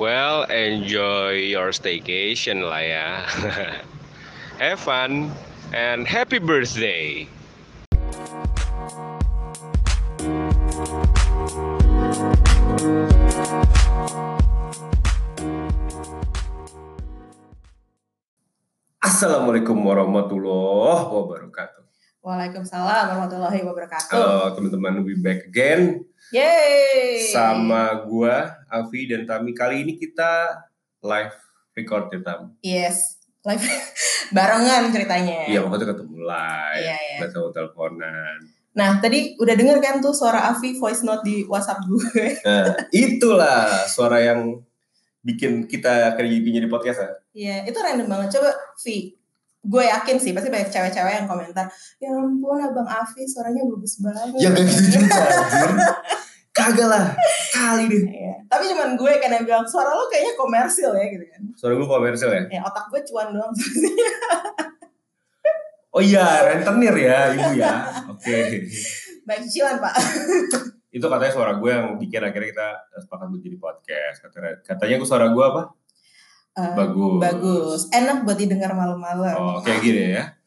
Well, enjoy your staycation lah ya. Have fun and happy birthday. Assalamualaikum warahmatullahi wabarakatuh. Waalaikumsalam warahmatullahi wabarakatuh. Halo teman-teman, we back again Yeay. sama gua Avi dan Tami. Kali ini kita live record ya Tam. Yes. Live barengan ceritanya. Iya, waktu ketemu live, Iya, iya. tahu teleponan. Nah, tadi udah denger kan tuh suara Avi voice note di WhatsApp gue. Nah, itulah suara yang bikin kita kerja di podcast ya. Iya, itu random banget. Coba Vi, gue yakin sih pasti banyak cewek-cewek yang komentar, ya ampun abang Avi suaranya bagus banget. Ya gak gitu juga. Kagak lah, kali deh. Iya. Tapi cuman gue kan yang bilang suara lo kayaknya komersil ya gitu kan. Suara gue komersil ya? Ya otak gue cuan doang. Oh iya, rentenir ya ibu ya. Oke. Baik cicilan pak. Itu katanya suara gue yang bikin akhirnya kita sepakat buat jadi podcast. Katanya, katanya gue suara gue apa? Eh, Bagus. Bagus. Enak buat didengar malam-malam. Oh, kayak gini ya.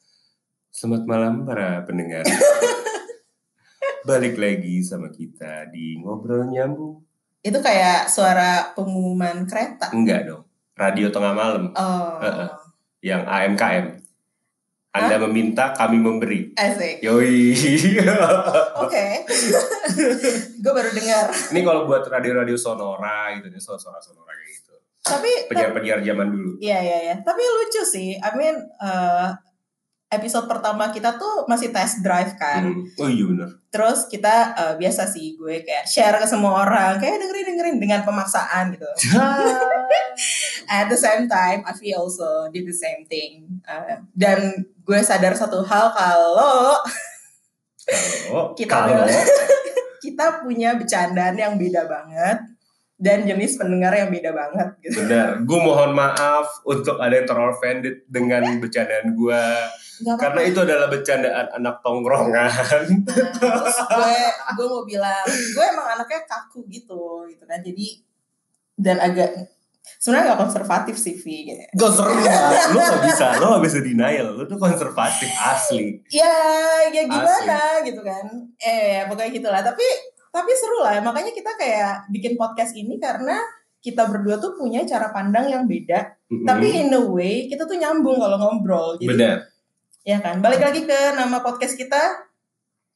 Selamat malam para pendengar. Balik lagi sama kita di Ngobrol Nyambung. Itu kayak suara pengumuman kereta. Enggak dong. Radio tengah malam Oh. Heeh. yang AMKM. Anda meminta, kami memberi. Asik. Yoi. Oke. gue baru dengar. Ini kalau buat radio-radio sonora gitu, nih suara sonora kayak gitu. Tapi Penyiar-penyiar zaman dulu. Iya iya iya. Tapi lucu sih. I mean eh, episode pertama kita tuh masih test drive kan. Hmm. Oh iya bener. Terus kita eh, biasa sih gue kayak share ke semua orang, kayak dengerin dengerin dengan pemaksaan gitu. At the same time, Avi also did the same thing. Eh, dan gue sadar satu hal kalau Kita kalau kita punya bercandaan yang beda banget dan jenis pendengar yang beda banget gitu. benar, gue mohon maaf untuk ada yang terorfended dengan bercandaan gue Gak karena itu adalah bercandaan anak tongkrongan. terus gue gue mau bilang gue emang anaknya kaku gitu gitu kan. Jadi dan agak sebenarnya gak konservatif sih Vi. Gitu. Ya, lo gak bisa, lo gak bisa denial, lo tuh konservatif asli. ya ya gimana gitu kan. Eh pokoknya gitulah. Tapi tapi seru lah makanya kita kayak bikin podcast ini karena kita berdua tuh punya cara pandang yang beda Mm-mm. tapi in a way kita tuh nyambung kalau ngobrol jadi benar, ya kan balik lagi ke nama podcast kita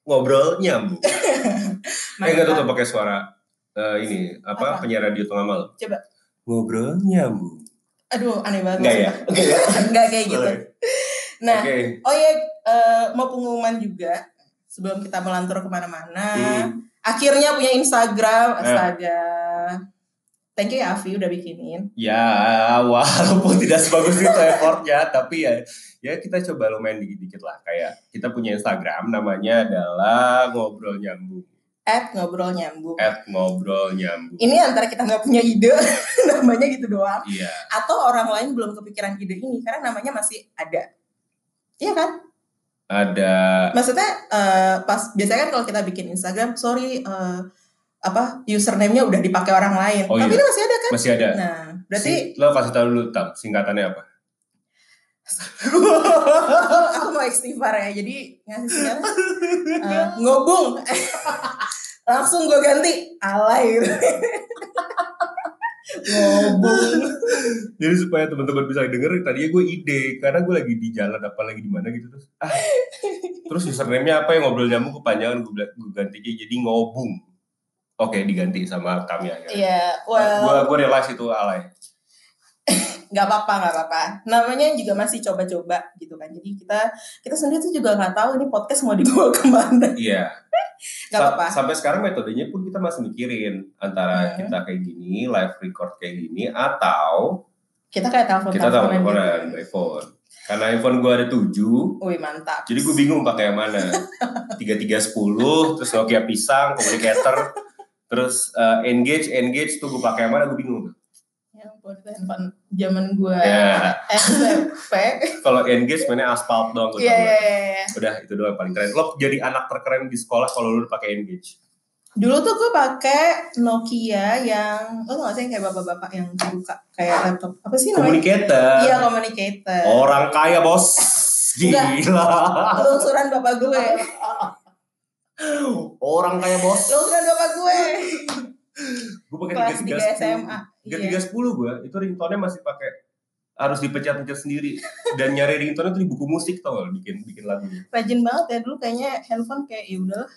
ngobrol nyambung. Eh Mantap. gak tuh pakai suara eh, ini apa, Apa? penyiar radio tengah malam. Coba. Ngobrol nyambung. aduh aneh banget Enggak ya? Oke ya. Nggak kayak gitu nah Oke. Oh ya, eh, mau pengumuman juga sebelum kita melantur ke mana-mana. Hmm. Akhirnya punya Instagram, Eh. astaga. Thank you ya Avi udah bikinin. Ya, walaupun tidak sebagus itu effortnya, tapi ya ya kita coba lumayan dikit-dikit lah. Kayak kita punya Instagram, namanya adalah ngobrol nyambung. At ngobrol nyambung. At ngobrol nyambung. Ini antara kita nggak punya ide, namanya gitu doang. Iya. Atau orang lain belum kepikiran ide ini karena namanya masih ada. Iya kan? Ada Maksudnya eh, pas biasanya kan kalau kita bikin Instagram, sorry eh, apa username-nya udah dipakai orang lain. Oh, Tapi iya. ini masih ada kan? masih ada. Nah, berarti Si- lo kasih tahu dulu tam singkatannya apa? aku mau istighfar ya jadi ngasih sinyal eh, ngobung langsung gue ganti alay gitu ngobung Jadi supaya teman-teman bisa denger, tadinya gue ide karena gue lagi di jalan apa lagi di mana gitu terus. Ah, terus username-nya apa yang ngobrol nyambung kepanjangan gue gue ganti jadi ngobung. Oke, diganti sama Tamia. Ya. Iya, gue well, gue realize itu alay. nggak apa-apa, nggak apa-apa. Namanya juga masih coba-coba gitu kan. Jadi kita kita sendiri tuh juga nggak tahu ini podcast mau dibawa ke mana. Iya. Nggak Sa- apa-apa. Sampai sekarang metodenya pun kita masih mikirin antara Hmm. kita kayak gini, live record kayak gini, atau Kita kayak telepon kita teleponan teleponan gitu. by phone. Karena iPhone gue ada 7, Wih mantap. jadi gue bingung pakai yang mana. 3310, terus Nokia pisang, communicator, terus eh, engage, engage tuh gue pakai yang mana gue bingung. Ampun, itu handphone zaman gue Ya. SMP. Kalau engage mainnya aspal doang gue Iya, iya, iya. iya. Udah itu doang paling keren. Lo jadi anak terkeren di sekolah kalau lu pakai engage. Dulu tuh gue pakai Nokia yang lo tau gak sih yang kayak bapak-bapak yang buka kayak laptop apa sih namanya? Communicator. Iya communicator. Orang kaya bos. Gila. Lungsuran bapak gue. Orang kaya bos. Lungsuran bapak gue. Gue pakai Kelas 3310. 3 SMA. Tiga Iya. tiga sepuluh gue itu ringtone masih pakai harus dipencet-pencet sendiri dan nyari ringtone itu di buku musik tau gak bikin bikin lagunya. Rajin banget ya dulu kayaknya handphone kayak ya udahlah.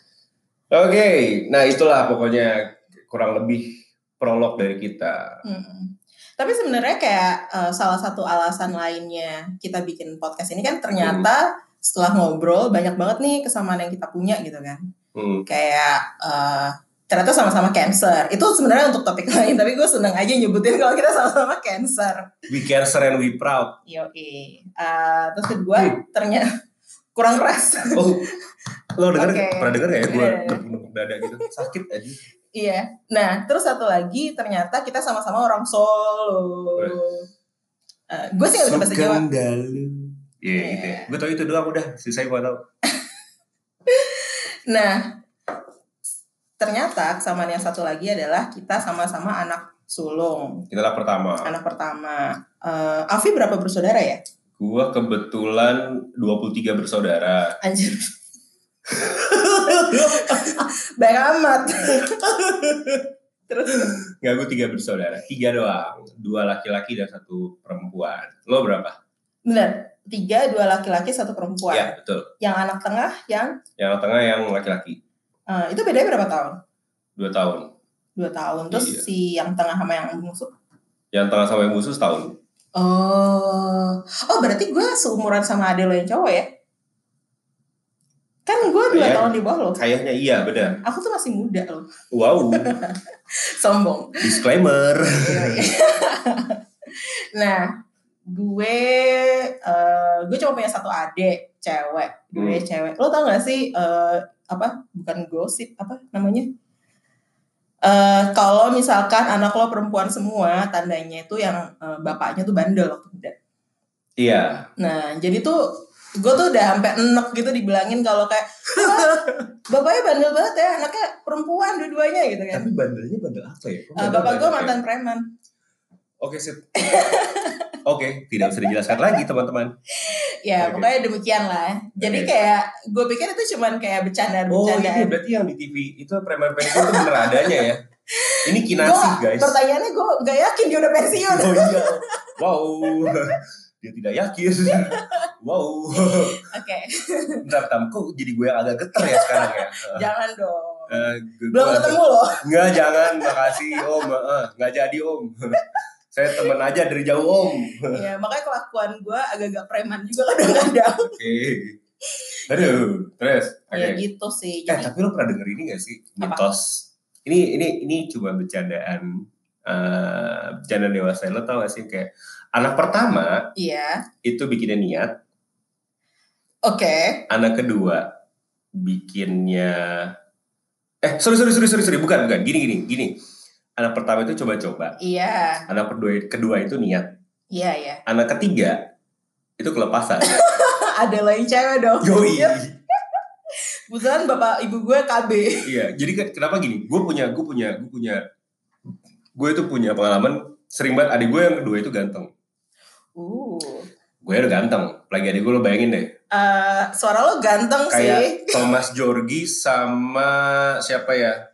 Oke, nah itulah pokoknya kurang lebih prolog dari kita. Mm-mm. Tapi sebenarnya kayak eh, salah satu alasan lainnya kita bikin podcast ini kan ternyata setelah ngobrol banyak banget nih kesamaan yang kita punya gitu kan. Hmm. Kayak eh, ternyata sama-sama cancer. Itu sebenarnya untuk topik lain, tapi gue seneng aja nyebutin kalau kita sama-sama cancer. We cancer and we proud. Yoi. Eh, terus kedua ternyata kurang keras. Oh, lo denger Oke. pernah denger gak ya gue Iya, iya. berpenuk dada gitu sakit aja. Iya. Nah, terus satu lagi ternyata kita sama-sama orang Solo. Eh, gue sih gak bisa bahasa Jawa. Iya gitu ya. Gue tau itu doang udah, sisanya gue tau. Nah, ternyata kesamaan yang satu lagi adalah kita sama-sama anak sulung, Itulah pertama. anak pertama. Eh Afi berapa bersaudara ya? Gue kebetulan 23 bersaudara. Anjir. Baik amat. Terus Nggak, gue tiga bersaudara. Tiga doang. Dua laki-laki dan satu perempuan. Lo berapa? benar, tiga dua laki-laki satu perempuan. Ya, betul. Yang anak tengah yang Yang tengah yang laki-laki. Eh, itu bedanya berapa tahun? Dua tahun. Dua tahun. Terus Iya. si yang tengah sama yang musuh? Yang tengah sama yang musuh setahun. Oh, oh berarti gue seumuran sama ade lo yang cowok ya? Kan gue dua Iya. tahun di bawah lo. Kayaknya iya, benar. Aku tuh masih muda loh. Wow. Sombong. Disclaimer. nah, gue eh gue cuma punya satu adik cewek, gue Hmm. cewek. Lo tau gak sih eh apa? Bukan gosip apa namanya? Eh kalau misalkan anak lo perempuan semua, tandanya itu yang eh, bapaknya tuh bandel waktu muda. Iya. Nah, jadi tuh gue tuh udah sampai enek gitu dibilangin kalau kayak "Wah, bapaknya bandel banget ya, anaknya perempuan dua-duanya gitu kan. Tapi bandelnya bandel apa ya? Bandel bapak gue ya? mantan preman. Oke, sip. Oke, tidak usah dijelaskan lagi teman-teman. Ya, Oke. pokoknya demikian lah. Jadi Oke. kayak gue pikir itu cuman kayak Oh, bercandaan-bercandaan. ini berarti yang di TV itu preman-preman itu bener adanya ya? Ini kinasi Gua- guys. Pertanyaannya gue gak yakin dia udah pensiun. Oh iya. Wow. Dia tidak yakin. Wow. Oke, Bentar, Tam. Kok jadi gue yang agak geter ya sekarang ya? jangan dong. Gue- Belum ketemu loh. Enggak, jangan. Makasih, Om. Nggak jadi, Om. Saya temen aja dari jauh, Om. ya, makanya kelakuan gue agak-agak preman juga kadang-kadang. Oke. Aduh, terus. Oke. Ya gitu sih. Eh, Jadi, tapi lo pernah denger ini gak sih? Mitos. Ini ini ini cuma bercandaan eh bercandaan dewasa. Lo tau gak sih kayak anak pertama iya. itu bikinnya niat, Oke. anak kedua bikinnya eh sorry sorry sorry sorry sorry bukan bukan gini gini gini anak pertama itu coba-coba Iya. anak kedua kedua itu niat Iya, iya. anak ketiga itu kelepasan Ada lain cewek dong. yoi Kebetulan bapak ibu gue KB. iya jadi kenapa gini gue punya gue punya gue punya gue itu punya pengalaman sering banget adik gue yang kedua itu ganteng Uh. gue udah ganteng lagi adik gue lo bayangin deh Eh, suara lo ganteng sih. kayak Thomas Jorgi sama siapa ya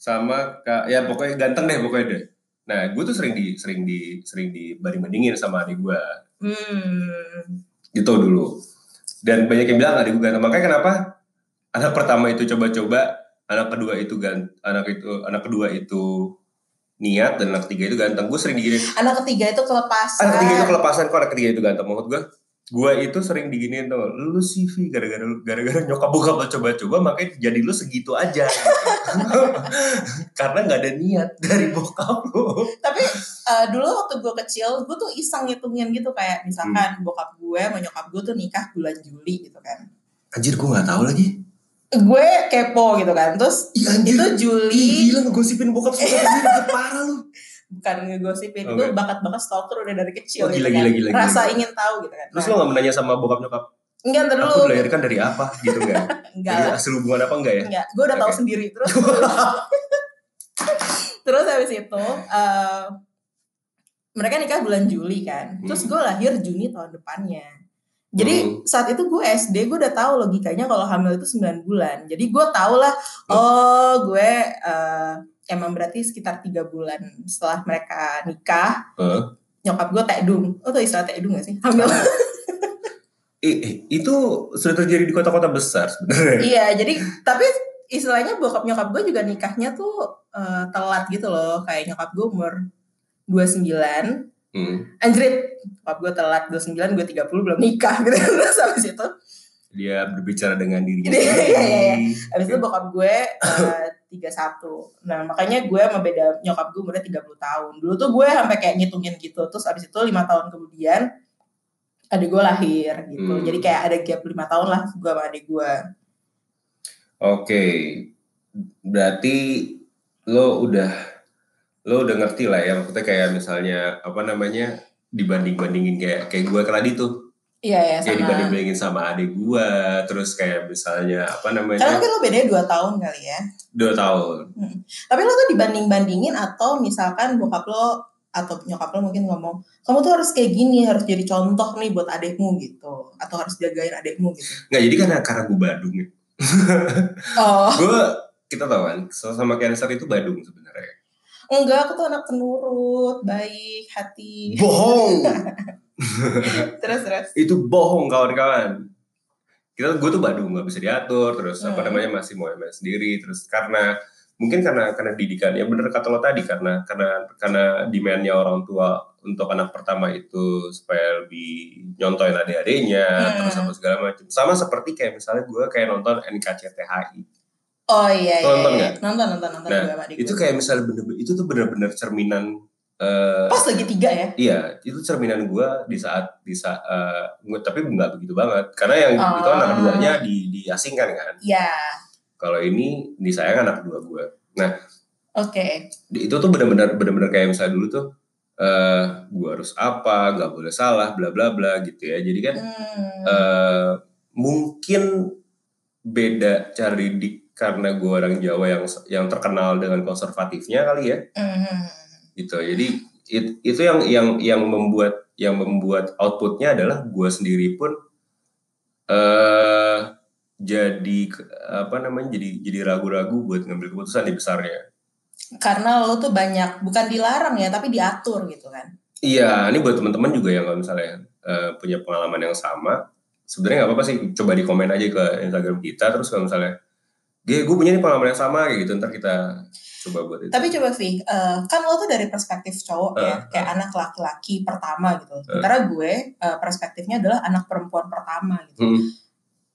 sama kak ya pokoknya ganteng deh pokoknya deh. Nah gue tuh sering di sering di sering dibanding bandingin sama adik gue Hmm. gitu dulu. Dan banyak yang bilang adik gue ganteng. Makanya kenapa anak pertama itu coba-coba anak kedua itu gant anak itu anak kedua itu niat dan anak ketiga itu ganteng. Gue sering digini Anak ketiga itu kelepasan. anak ketiga itu kelepasan. Kok anak ketiga itu ganteng? Maksud gue gue itu sering diginiin tuh lu CV gara-gara gara-gara nyokap bokap lo coba-coba makanya jadi lu segitu aja gitu. karena nggak ada niat dari bokap lo Tapi eh, dulu waktu gue kecil, gue tuh iseng ngitungin gitu kayak misalkan Hmm. bokap gue sama nyokap gue tuh nikah bulan Juli gitu kan. anjir gue nggak tahu lagi Gue kepo gitu kan. Terus Ih, anjir. itu Juli gila ngegosipin bokap sendiri parah lu bukan ngegosipin Oke. itu bakat-bakat stalker udah dari kecil Oh, gitu gila, kan. gila, gila, Rasa gila. ingin tahu gitu kan. terus Nah, lo nggak menanya sama bokap nyokap Enggak, ntar Aku dulu. dilahirkan dari apa gitu enggak? Enggak hasil hubungan apa enggak ya? Enggak, gue udah tahu Oke. sendiri. Terus terus habis itu eh, mereka nikah bulan Juli kan. Terus gue lahir Juni tahun depannya. Jadi Hmm. saat itu gue SD gue udah tahu logikanya kalau hamil itu 9 bulan. Jadi gue tau lah oh gue eh, emang berarti sekitar tiga bulan setelah mereka nikah Heeh. nyokap gue tekdung. Oh tuh istilah tekdung gak sih? Hamil. Eh, eh, itu sudah terjadi di kota-kota besar sebenarnya. iya, jadi tapi istilahnya bokap nyokap gue juga nikahnya tuh eh, telat gitu loh. Kayak nyokap gue umur 29 Hmm. Anjrit, nyokap gue telat 29, gue 30 belum nikah gitu. Terus habis itu, Dia berbicara dengan dirinya Iya, iya, iya. sendiri. habis itu bokap gue eh, 31. Nah makanya gue sama beda nyokap gue umurnya 30 tahun. Dulu tuh gue sampai kayak ngitungin gitu. Terus habis itu lima tahun kemudian adik gue lahir gitu. Hmm. Jadi kayak ada gap lima tahun lah gue sama adik gue. Oke, berarti lo udah lo udah ngerti lah ya maksudnya kayak misalnya apa namanya dibanding bandingin kayak kayak gue tadi tuh Iya ya kayak sama. adik gue terus kayak misalnya apa Karena namanya mungkin lo bedanya 2 tahun kali ya. dua tahun Tapi lo tuh dibanding-bandingin atau misalkan bokap lo atau nyokap lo mungkin ngomong, kamu tuh harus kayak gini, harus jadi contoh nih buat adekmu gitu. Atau harus jagain adekmu gitu. nggak jadi karena karena gue Badung ya Oh, gue kita tahu kan sama Cancer itu Badung sebenarnya enggak, aku tuh anak penurut, baik, hati. bohong terus, terus. itu bohong kawan-kawan kita gue tuh Badung nggak bisa diatur terus apa Hmm. namanya masih mau main sendiri terus karena mungkin karena karena didikan ya bener kata lo tadi karena karena karena demandnya orang tua untuk anak pertama itu supaya lebih nyontoin adik-adiknya Hmm. terus apa segala macam sama seperti kayak misalnya gue kayak nonton NKCTHI Oh iya, iya, Nonton iya. Nonton, nonton, nonton. Nah, gue itu kayak misalnya bener itu tuh bener-bener cerminan eh, Pas lagi tiga ya? Iya, itu cerminan gue di saat di saat gua- tapi nggak begitu banget karena yang itu Oh. anak keduanya di diasingkan kan. Iya, Kalau ini disayang anak kedua gue. oke. Itu tuh benar-benar benar-benar kayak misalnya dulu tuh eh gue harus apa, nggak boleh salah, bla bla bla gitu ya. Jadi kan Hmm. eh mungkin beda cara didik karena gue orang Jawa yang yang terkenal dengan konservatifnya kali ya. Hmm. Gitu. Jadi it- itu yang yang yang membuat yang membuat outputnya adalah gue sendiri pun eh jadi apa namanya jadi jadi ragu-ragu buat ngambil keputusan di besarnya. Karena lo tuh banyak, bukan dilarang ya, tapi diatur gitu kan. iya ini buat teman-teman juga yang kalau misalnya eh, punya pengalaman yang sama. Sebenarnya nggak apa-apa sih coba di komen aja ke Instagram kita terus kalau misalnya gue gue punya nih pengalaman yang sama kayak gitu ntar kita coba buat itu Tapi coba Vi, eh, kan lo tuh dari perspektif cowok ya, Uh, kayak anak laki-laki pertama gitu. Sementara gue eh, perspektifnya adalah anak perempuan pertama gitu. Hmm,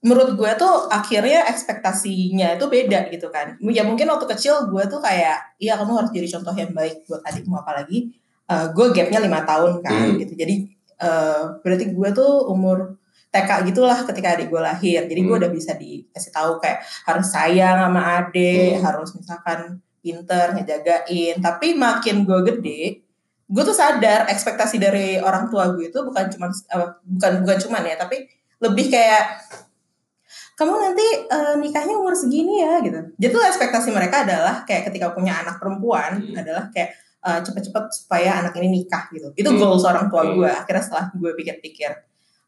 Menurut gue tuh akhirnya ekspektasinya itu beda gitu kan. Ya mungkin waktu kecil gue tuh kayak, iya kamu harus jadi contoh yang baik buat adikmu apalagi eh, gue gapnya lima tahun kan Hmm. gitu. Jadi eh, berarti gue tuh umur TK gitulah ketika adik gue lahir. Jadi gue Hmm. udah bisa dikasih tahu kayak harus sayang sama adik, Hmm. harus misalkan pinter ngejagain. Tapi makin gue gede, gue tuh sadar ekspektasi dari orang tua gue itu bukan cuma bukan bukan cuman ya, tapi lebih kayak kamu nanti eh, nikahnya umur segini ya gitu. Jadi tuh ekspektasi mereka adalah kayak ketika punya anak perempuan Hmm. adalah kayak eh, cepet-cepet supaya anak ini nikah gitu. Itu Hmm. goals orang tua Hmm. gue. Akhirnya setelah gue pikir-pikir,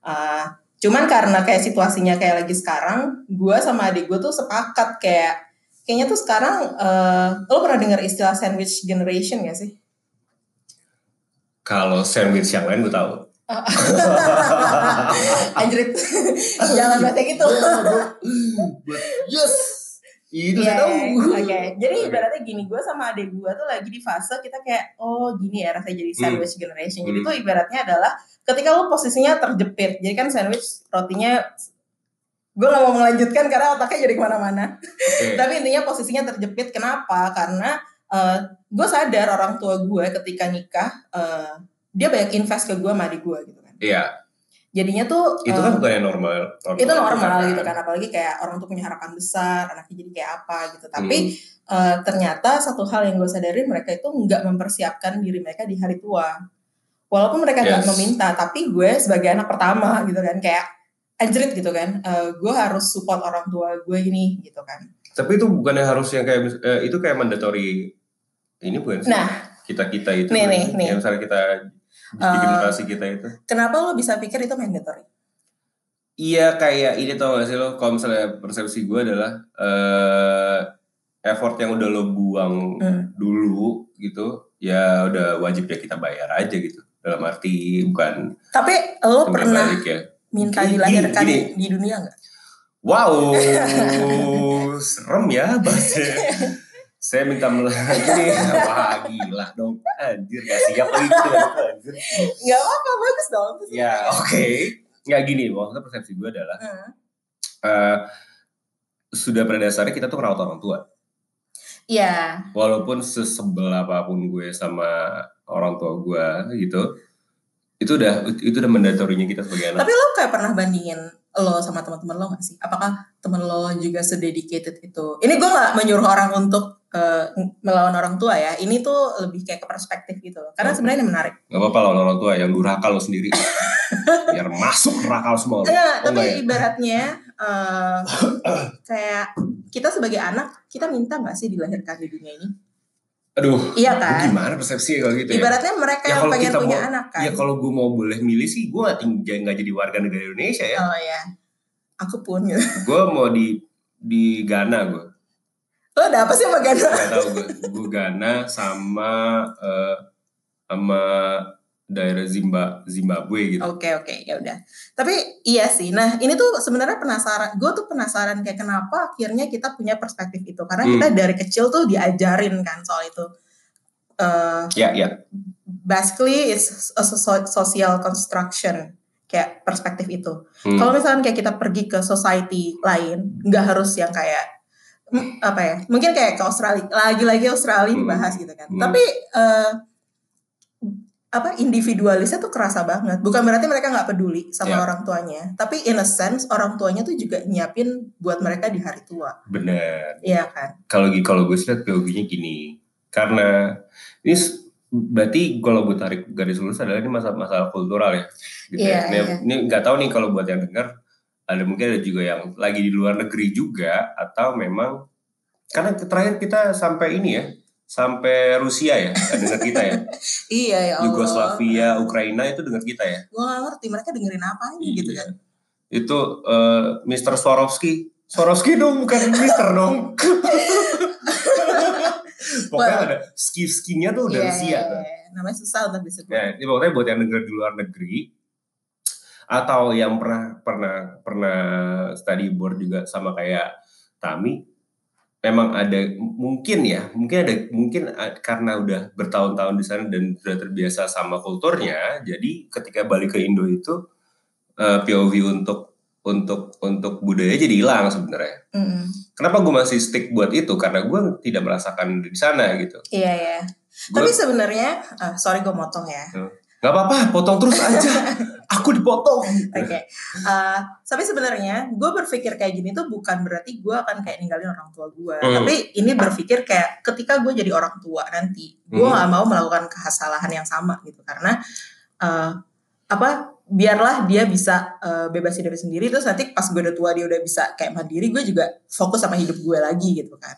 eh, cuman karena kayak situasinya kayak lagi sekarang, gue sama adik gue tuh sepakat kayak kayaknya tuh sekarang eh, lo pernah dengar istilah sandwich generation gak sih? kalau sandwich yang lain gue tahu Anjrit, jangan bahasa gitu. yes itu Iya, saya tahu Oke, jadi Oke. ibaratnya gini, gue sama adik gue tuh lagi di fase kita kayak, oh gini ya rasanya jadi sandwich generation. Jadi Hmm. tuh ibaratnya adalah ketika lo posisinya terjepit. Jadi kan sandwich rotinya, gue gak mau melanjutkan karena otaknya jadi ke mana-mana. Oke. Tapi intinya posisinya terjepit. Kenapa? Karena gue sadar orang tua gue ketika nikah, eh, dia banyak invest ke gue sama adik gue gitu kan. Iya, Jadinya tuh itu eh, kan bukan yang normal. itu normal gitu kan apalagi kayak orang tuh punya harapan besar anaknya jadi kayak apa gitu tapi Hmm. eh, ternyata satu hal yang gue sadarin mereka itu nggak mempersiapkan diri mereka di hari tua walaupun mereka nggak Yes. meminta tapi gue sebagai anak pertama gitu kan kayak anjrit gitu kan uh, gue harus support orang tua gue ini gitu kan Tapi itu bukannya harus yang kayak eh, itu kayak mandatory ini bukan sih? nah kita kita itu Nih, bukan nih, nih. yang misalnya kita di generasi kita itu? kenapa lo bisa pikir itu mandatory? Iya kayak ini tau gak sih lo? Kalau misalnya persepsi gue adalah eh effort yang udah lo buang Hmm. dulu gitu ya udah wajib ya kita bayar aja gitu. Dalam arti bukan tapi lo pernah balik ya. minta Gini, dilahirkan gini. di dunia nggak? Wow serem ya bahasnya saya minta gini wah gila dong. Anjir gak siap lagi gitu anjir. Nggak apa bagus dong. Ya oke. Nggak gini maksudnya persepsi gue adalah Hmm. eh, sudah pada dasarnya kita tuh merawat orang tua. Iya, walaupun sesebel apa pun gue sama orang tua gue gitu itu udah itu udah mandatorinya kita sebagai anak. Tapi lo kayak pernah bandingin lo sama teman-teman lo gak sih? Apakah temen lo juga sededicated itu? Ini gue gak menyuruh orang untuk eh, melawan orang tua ya. Ini tuh lebih kayak ke perspektif gitu loh. Karena sebenarnya ini menarik. Gak apa-apa lawan orang tua yang durhaka lo sendiri biar masuk neraka semua lo. Oh, tapi ya? ibaratnya eh, kayak kita sebagai anak kita minta nggak sih dilahirkan di dunia ini? aduh Iya kan? gimana persepsi kalau gitu ya Ibaratnya mereka Ya, yang pengen punya mau- anak kan. ya kalau gue mau boleh milih sih gue gak, nggak jadi warga negara Indonesia ya Oh ya, aku pun gitu. gue mau di di Ghana gue Lo ada apa sih sama Ghana? nggak tahu gue gue Ghana sama eh, sama daerah Zimba Zimbabwe gitu Oke oke ya udah. Tapi iya sih. Nah ini tuh sebenarnya penasaran. Gue tuh penasaran kayak kenapa akhirnya kita punya perspektif itu. Karena Hmm. kita dari kecil tuh diajarin kan soal itu. Eh ya ya basically it's a so- social construction kayak perspektif itu. Hmm. Kalau misalnya kayak kita pergi ke society lain, nggak harus yang kayak apa ya? Mungkin kayak ke Australia, lagi-lagi Australia Hmm. dibahas gitu kan. Hmm. Tapi eh, apa individualisnya tuh kerasa banget. Bukan berarti mereka nggak peduli sama Ya. orang tuanya, tapi in a sense orang tuanya tuh juga nyiapin buat mereka di hari tua, bener iya kan? kalau kalau gue lihat POV-nya gini karena ini berarti kalau gue tarik garis lurus adalah ini masalah masalah kultural ya gitu Iya, ya. Ini, iya. ini nggak tahu nih kalau buat yang dengar ada mungkin ada juga yang lagi di luar negeri juga atau memang karena terakhir kita sampai ini ya sampai Rusia ya dengar kita ya Iya ya Allah. Yugoslavia Ukraina itu dengar kita ya Gue gak ngerti mereka dengerin apa gitu Iya. kan? itu eh, Mr. Swarovski Swarovski dong bukan Mister dong pokoknya Well. ada ski skinya tuh udah Iya, Rusia iya, tuh. iya. Namanya susah untuk disebut. Ya, ini pokoknya buat yang denger di luar negeri atau yang pernah pernah pernah study board juga sama kayak Tami, memang ada mungkin ya, mungkin ada mungkin karena udah bertahun-tahun di sana dan sudah terbiasa sama kulturnya, jadi ketika balik ke Indo itu eh, POV untuk untuk untuk budaya jadi hilang sebenarnya. Mm. Kenapa gue masih stick buat itu? Karena gue tidak merasakan di sana gitu. Iya ya. Gue Tapi sebenarnya, ah, sorry gue motong ya. Nggak apa-apa, potong terus aja. Aku dipotong. Oke. Eh, tapi sebenarnya gue berpikir kayak gini tuh bukan berarti gue akan kayak ninggalin orang tua gue. Hmm. Tapi ini berpikir kayak ketika gue jadi orang tua nanti, gue Hmm. nggak mau melakukan kesalahan yang sama gitu karena eh, apa? Biarlah dia bisa eh, bebasin diri sendiri terus nanti pas gue udah tua dia udah bisa kayak mandiri, gue juga fokus sama hidup gue lagi gitu kan.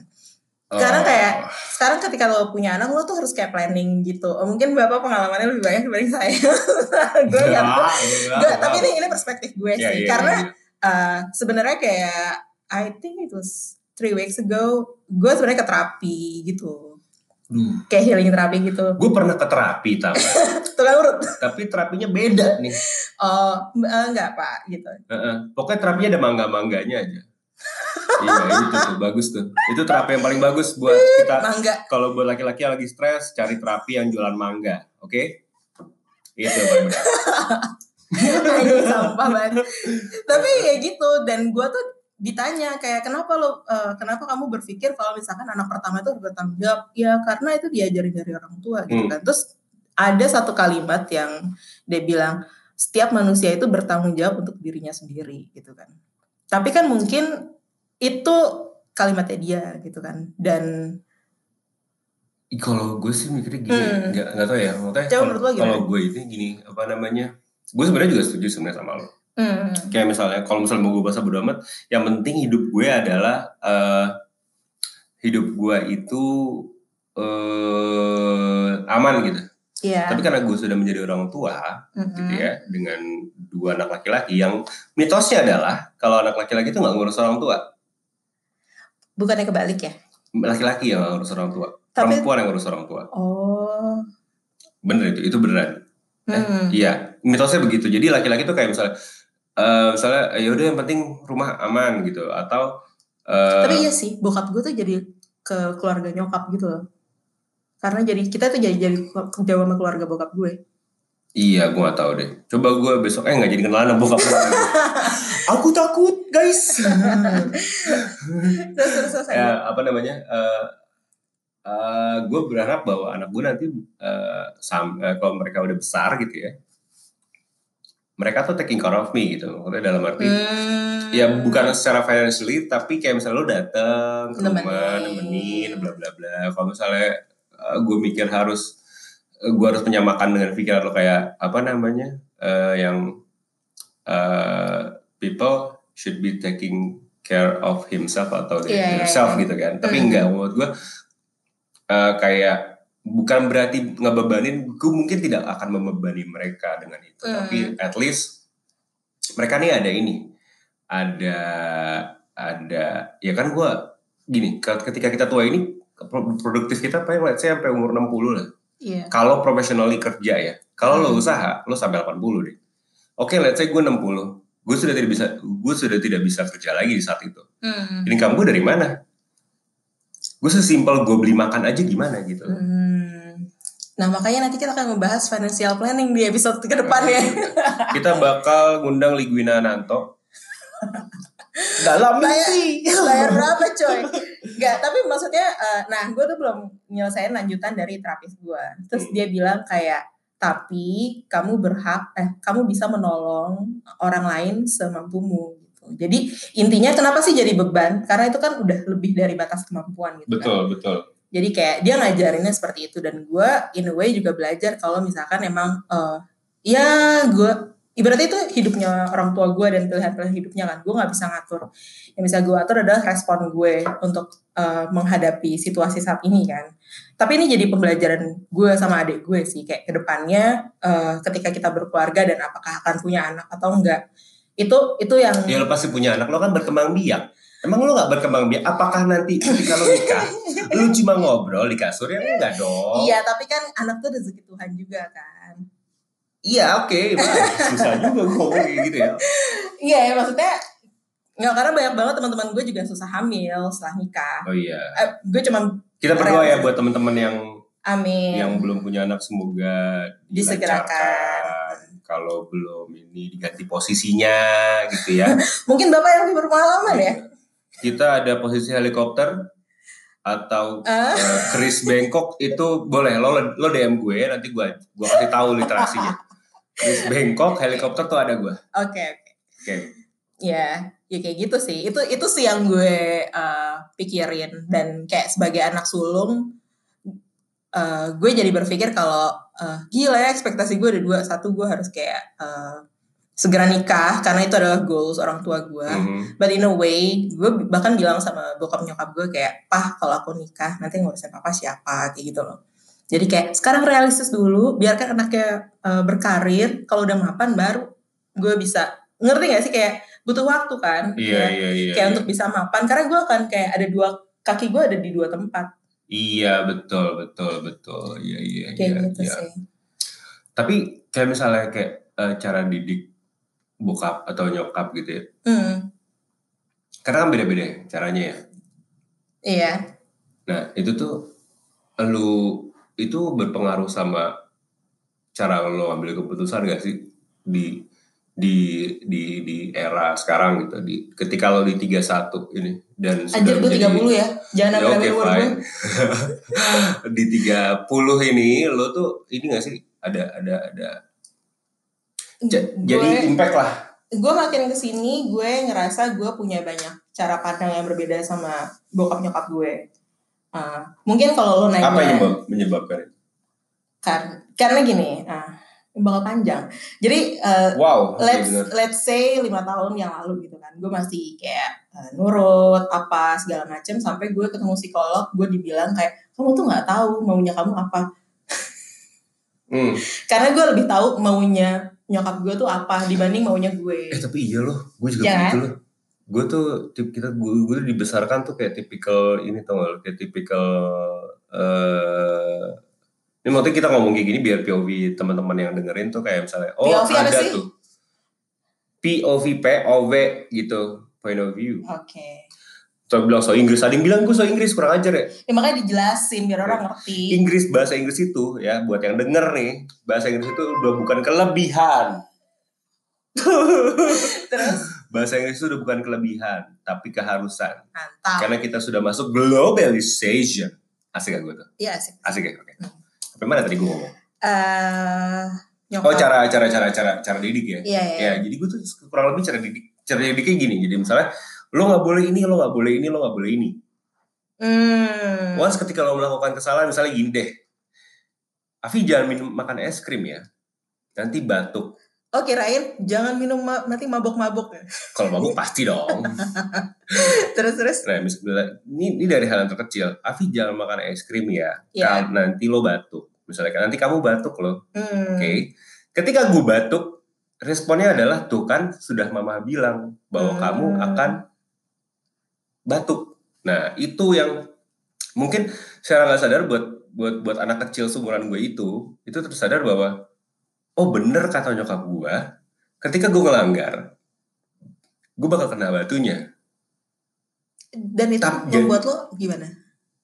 Karena Oh. kayak sekarang ketika lo punya anak lo tuh harus kayak planning gitu. Oh, mungkin bapak pengalamannya lebih banyak dibanding saya. gue Ya, Enggak, tapi ini ini perspektif gue Ya, sih. ya, Karena ya. uh, sebenarnya kayak I think it was three weeks ago, gue sebenarnya ke terapi gitu. Duh, Kayak healing terapi gitu. gue pernah ke terapi tau Tuh kan urut. tapi terapinya beda nih. Oh, eh, enggak pak gitu. Heeh. Pokoknya terapinya ada mangga-mangganya aja. Iya itu tuh bagus tuh. Itu terapi yang paling bagus buat kita Mangga. kalau buat laki-laki yang lagi stres cari terapi yang jualan mangga, oke? Itu yang paling benar. Sampah banget. Tapi ya gitu dan gue tuh ditanya kayak kenapa lo eh, kenapa kamu berpikir kalau misalkan anak pertama itu bertanggung jawab ya karena itu diajarin dari orang tua gitu Hmm. kan terus ada satu kalimat yang dia bilang setiap manusia itu bertanggung jawab untuk dirinya sendiri gitu kan tapi kan mungkin itu kalimatnya dia gitu kan dan Kalau gue sih mikirnya gini, Hmm. nggak nggak tahu ya. Maksudnya kalau gue itu gini apa namanya? Gue sebenarnya juga setuju sebenarnya sama lo. Hmm. Kayak misalnya kalau misalnya mau gue bahasa bodo amat, yang penting hidup gue adalah eh hidup gue itu eh aman gitu. Iya. Tapi karena gue sudah menjadi orang tua, Mm-mm. gitu ya, dengan dua anak laki-laki yang mitosnya adalah kalau anak laki-laki itu nggak ngurus orang tua, Bukannya kebalik ya? laki-laki yang ngurus orang tua, Tapi- perempuan yang ngurus orang tua. Oh. Bener itu, itu beneran. Hmm. Iya, mitosnya begitu. Jadi laki-laki tuh kayak misalnya, eh misalnya ya udah yang penting rumah aman gitu, atau eh, Tapi iya sih, bokap gue tuh jadi ke keluarga nyokap gitu loh. Karena jadi kita tuh jadi jadi jauh sama keluarga bokap gue. Iya, gue gak tahu deh. Coba gue besok eh nggak jadi kenalan sama bokap. Aku takut, guys. Terus terus terus. ya, apa namanya? Eh eh, gue berharap bahwa anak gue nanti sam- eh, kalau mereka udah besar gitu ya, mereka tuh taking care of me gitu. Maksudnya dalam arti Hmm. ya bukan secara financially tapi kayak misalnya lo dateng ke rumah Nemenin. bla bla bla kalau misalnya gue mikir harus gue harus menyamakan dengan pikiran lo kayak apa namanya eh, yang eh, people should be taking care of himself atau iya, herself iya. gitu kan tapi Hmm. enggak menurut gue eh, kayak bukan berarti ngebebanin gue mungkin tidak akan membebani mereka dengan itu Hmm. tapi at least mereka nih ada ini ada ada ya kan gue gini ke- ketika kita tua ini pro- produktif kita paling let's say sampai umur 60 lah Iya. kalau professionally kerja ya kalau lo Hmm. usaha lo sampai 80 deh oke let's say gue 60 gue sudah tidak bisa gue sudah tidak bisa kerja lagi di saat itu Hmm. income gue dari mana gue sesimpel gue beli makan aja gimana gitu Hmm. Nah makanya nanti kita akan membahas financial planning di episode ke depannya. kita bakal ngundang Ligwina Nanto dalam Bayar, mimpi bayar berapa coy? Enggak, tapi maksudnya, eh, nah gue tuh belum nyelesain lanjutan dari terapis gue. Terus Hmm. dia bilang kayak, tapi kamu berhak, eh kamu bisa menolong orang lain semampumu. Gitu. Jadi intinya kenapa sih jadi beban? Karena itu kan udah lebih dari batas kemampuan gitu kan. betul betul Jadi kayak dia ngajarinnya seperti itu dan gue in a way juga belajar kalau misalkan emang eh ya gue ibaratnya itu hidupnya orang tua gue dan pilihan-pilihan hidupnya kan. Gue nggak bisa ngatur. Yang bisa gue atur adalah respon gue untuk eh, menghadapi situasi saat ini kan. Tapi ini jadi pembelajaran gue sama adik gue sih. Kayak ke depannya eh, ketika kita berkeluarga dan apakah akan punya anak atau enggak. Itu itu yang ya lo pasti punya anak. Lo kan berkembang biak. Emang lo gak berkembang biak? Apakah nanti ketika lo nikah lo cuma ngobrol di kasur? Ya enggak dong. Iya tapi kan anak tuh rezeki Tuhan juga kan. Iya oke Bang. susah juga gue ngomong kayak gitu ya Iya ya maksudnya nggak karena banyak banget teman-teman gue juga susah hamil setelah nikah. oh iya Eh, gue cuma kita berdoa ya buat teman-teman yang amin. yang belum punya anak semoga Disegerakan. kalau belum ini diganti posisinya gitu ya Mungkin bapak yang lebih berpengalaman ya. kita ada posisi helikopter atau Ah. eh, Chris Bangkok itu boleh lo lo DM gue nanti gue gue kasih tahu literasinya Chris Bangkok helikopter tuh ada gue Oke oke. oke Ya ya kayak gitu sih. Itu itu sih yang gue eh, pikirin dan kayak sebagai anak sulung eh, gue jadi berpikir kalau eh, gila ya ekspektasi gue ada dua satu gue harus kayak eh, segera nikah karena itu adalah goals orang tua gue. Mhm. But in a way, gue bahkan bilang sama bokap nyokap gue kayak, pah kalau aku nikah nanti ngurusin papa siapa kayak gitu loh. Jadi kayak sekarang realistis dulu, biarkan anaknya eh, berkarir, kalau udah mapan baru gue bisa ngerti gak sih kayak butuh waktu kan? iya Ya, iya iya Kayak iya. untuk bisa mapan, karena gue akan kayak ada dua kaki gue ada di dua tempat iya betul betul betul iya iya kayak iya, gitu iya. sih. tapi kayak misalnya kayak eh, cara didik bokap atau nyokap gitu ya Hmm, karena kan beda-beda ya caranya ya iya, Nah, itu tuh lu itu berpengaruh sama cara lo ambil keputusan gak sih di di di di era sekarang gitu di ketika lo di 31 ini dan anjir gue menjadi- 30 ya, jangan Ya, ambil umur gue. fine. di 30 ini lo tuh ini gak sih ada ada ada Ja- jadi Gue- impact lah. gue makin ke sini gue ngerasa gue punya banyak cara pandang yang berbeda sama bokap nyokap gue. Uh, mungkin kalau lo nanya Apa yang menyebab- menyebabkan itu? kan karena gini, uh, bakal panjang. Jadi uh, Wow, let's bener. let's say lima tahun yang lalu gitu kan, gue masih kayak uh, nurut apa segala macem sampai gue ketemu psikolog, gue dibilang kayak kamu tuh nggak tahu maunya kamu apa. Hmm. Karena gue lebih tahu maunya nyokap gue tuh apa dibanding maunya gue. Eh tapi iya loh, gue juga begitu kan? loh. Gue tuh tip kita gue, gue tuh dibesarkan tuh kayak tipikal ini tau gak lo, kayak tipikal eh ini maksudnya kita ngomong kayak gini biar POV teman-teman yang dengerin tuh kayak misalnya oh POV apa ada sih? tuh POV POV gitu point of view. Oke. Coba bilang so Inggris, ada yang bilang gue so Inggris kurang ajar ya. Ya makanya dijelasin biar orang ngerti. Inggris bahasa Inggris itu ya buat yang denger nih bahasa Inggris itu udah bukan kelebihan. Terus Bahasa Inggris itu udah bukan kelebihan tapi keharusan. mantap. Karena kita sudah masuk globalization. Asik gak gue tuh? Iya sih. Asik ya? Oke. Hmm. Sampai mana tadi gue ngomong? Eh Oh cara cara cara cara cara didik ya? Iya iya. Ya jadi gue tuh kurang lebih cara didik cara didiknya gini. Jadi misalnya lo nggak boleh ini, lo nggak boleh ini, lo nggak boleh ini. Hmm. Once ketika lo melakukan kesalahan misalnya gini deh. Afi jangan minum makan es krim ya. Nanti batuk. Oh kirain jangan minum ma- nanti mabok-mabok ya. Kalau mabuk pasti dong. terus terus. Nah, misalnya, ini, ini dari hal yang terkecil. Afi jangan makan es krim ya. Iya. Kal- Nanti lo batuk. Misalnya kan nanti kamu batuk loh. Hmm. Oke. Ketika gue batuk, responnya adalah tuh kan sudah mama bilang bahwa Hmm. kamu akan batuk. Nah, itu yang mungkin secara nggak sadar buat buat buat anak kecil seumuran gue itu, itu terus sadar bahwa oh bener kata nyokap gue, ketika gue ngelanggar, gue bakal kena batunya. Dan itu Tap- membuat lo gimana?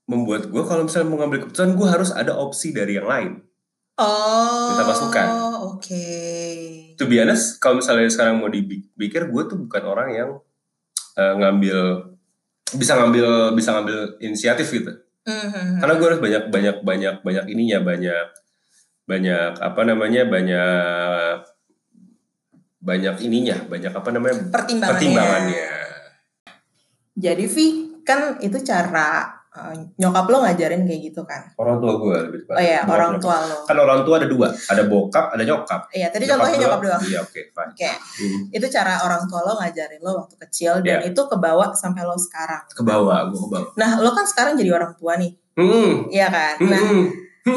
Membuat gue kalau misalnya mau ngambil keputusan, gue harus ada opsi dari yang lain. Oh. Minta masukan. Oke. to be honest, kalau misalnya sekarang mau dipikir, gue tuh bukan orang yang eh, ngambil bisa ngambil bisa ngambil inisiatif gitu. Mhm. Karena gue harus banyak banyak banyak banyak ininya banyak banyak apa namanya banyak banyak ininya banyak apa namanya Pertimbangannya. pertimbangannya. Jadi Vi kan itu cara eh, nyokap lo ngajarin kayak gitu kan? Orang tua gue lebih tepat. Oh iya Bokap, orang nyokap. tua lo. Kan orang tua ada dua, ada bokap, ada nyokap. Iya tadi contohnya nyokap doang. Iya oke, fine. Oke. Hmm. Itu cara orang tua lo ngajarin lo waktu kecil dan Iya. itu kebawa sampai lo sekarang. Ke bawah, gue ke bawah. Nah lo kan sekarang jadi orang tua nih, Hmm. iya kan? Nah Hmm.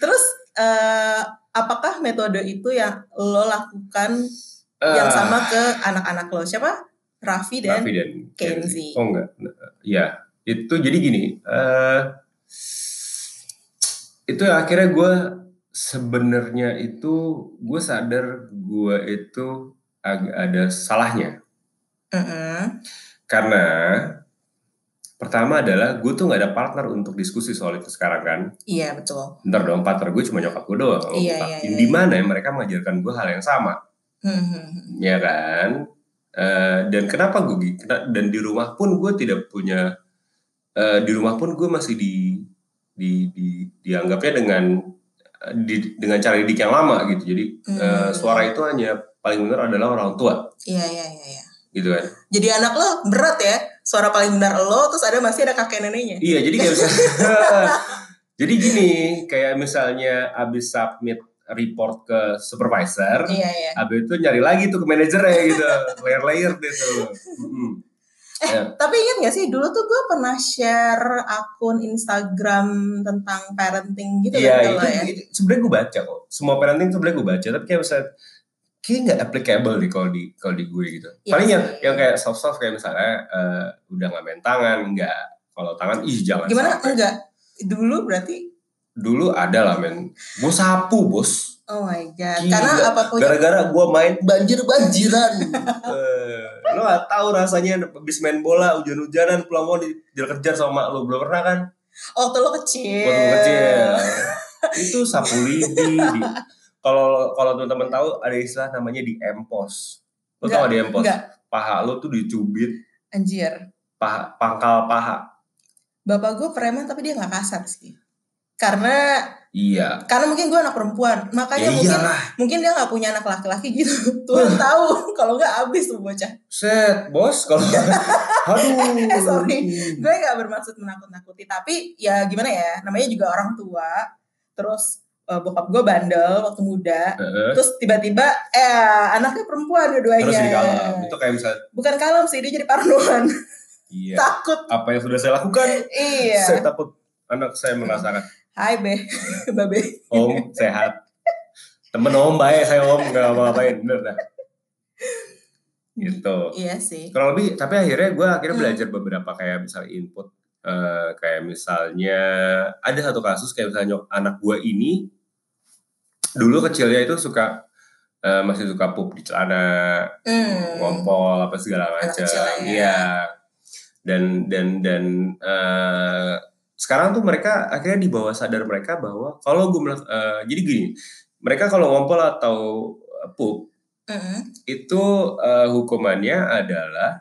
terus eh, apakah metode itu yang lo lakukan yang Ah. sama ke anak-anak lo siapa? Raffi dan Raffi dan Kenzie. Oh enggak, ya itu jadi gini. eh itu akhirnya gue sebenarnya itu gue sadar gue itu agak ada salahnya Mm-mm. karena pertama adalah gue tuh nggak ada partner untuk diskusi soal itu sekarang kan. Iya betul. Bentar dong, partner gue cuma nyokap gue doang. Iya, iya, iya. Di mana mereka mengajarkan gue hal yang sama. Hmm. ya kan Eh, dan kenapa gue dan di rumah pun gue tidak punya eh, di rumah pun gue masih di di, di dianggapnya dengan eh, di- dengan cara didik yang lama gitu jadi eh, Hmm. suara itu hanya paling benar adalah orang tua Iya iya iya. iya. Gitu kan Jadi anak lo berat ya, suara paling benar lo, terus ada masih ada kakek neneknya. iya jadi kayak misalnya jadi gini kayak misalnya abis submit report ke supervisor Iya iya. abis itu nyari lagi tuh ke manajernya gitu layer-layer deh tuh Mm-mm. Ya. Tapi ingat gak sih dulu tuh gue pernah share akun Instagram tentang parenting gitu Iya kan itu, kalau ya. itu sebenarnya gue baca kok. Semua parenting sebenarnya gue baca, tapi kayak misalnya kayak nggak applicable nih kalau di kalau di gue gitu. Iya Paling yang yang kayak soft soft kayak misalnya eh, udah nggak main tangan, nggak kalau tangan ih jangan. Gimana sampai. enggak? Dulu berarti Dulu ada lah men. Gue sapu bos. oh my god. Gila. Karena apa punya Gara-gara gue main banjir banjiran. eh, lo gak tahu rasanya habis main bola hujan-hujanan pulang mau dikejar sama lo belum pernah kan? waktu lo kecil. waktu kecil itu sapu lidi di kalau kalau teman-teman tahu ada istilah namanya di empos. Lo tau di empos? Enggak, paha lo tuh dicubit. Anjir. paha pangkal paha. Bapak gue preman tapi dia nggak kasar sih. Karena iya. karena mungkin gue anak perempuan, makanya ya mungkin iyalah. mungkin dia nggak punya anak laki-laki gitu. Tuhan tahu. Kalau nggak habis tuh bocah. set bos kalau aduh. Eh, sorry. gue gak bermaksud menakut-nakuti. Tapi ya gimana ya? Namanya juga orang tua. Terus uh, bokap gue bandel waktu muda. Heeh. Terus tiba-tiba eh anaknya perempuan dua-duanya. Jadi kalem. Itu kayak misalnya, Bukan kalem sih, dia jadi parnoan. iya. Takut. Apa yang sudah saya lakukan? Iya. Saya takut anak saya merasakan. Hai Be, Babe. Om sehat. Temen om baik, saya om nggak mau ngapain, bener dah. Gitu. Iya sih. Kurang lebih, tapi akhirnya gue akhirnya Hmm. belajar beberapa kayak misalnya input. eh, kayak misalnya ada satu kasus kayak misalnya anak gue ini dulu kecilnya itu suka eh, masih suka pup di celana Hmm. ngompol apa segala macam. ya. Iya. Dan dan dan eh, sekarang tuh mereka akhirnya di bawah sadar mereka bahwa kalau gue melak- eh, jadi gini, mereka kalau ngompol atau pup Mm-mm. itu eh, hukumannya adalah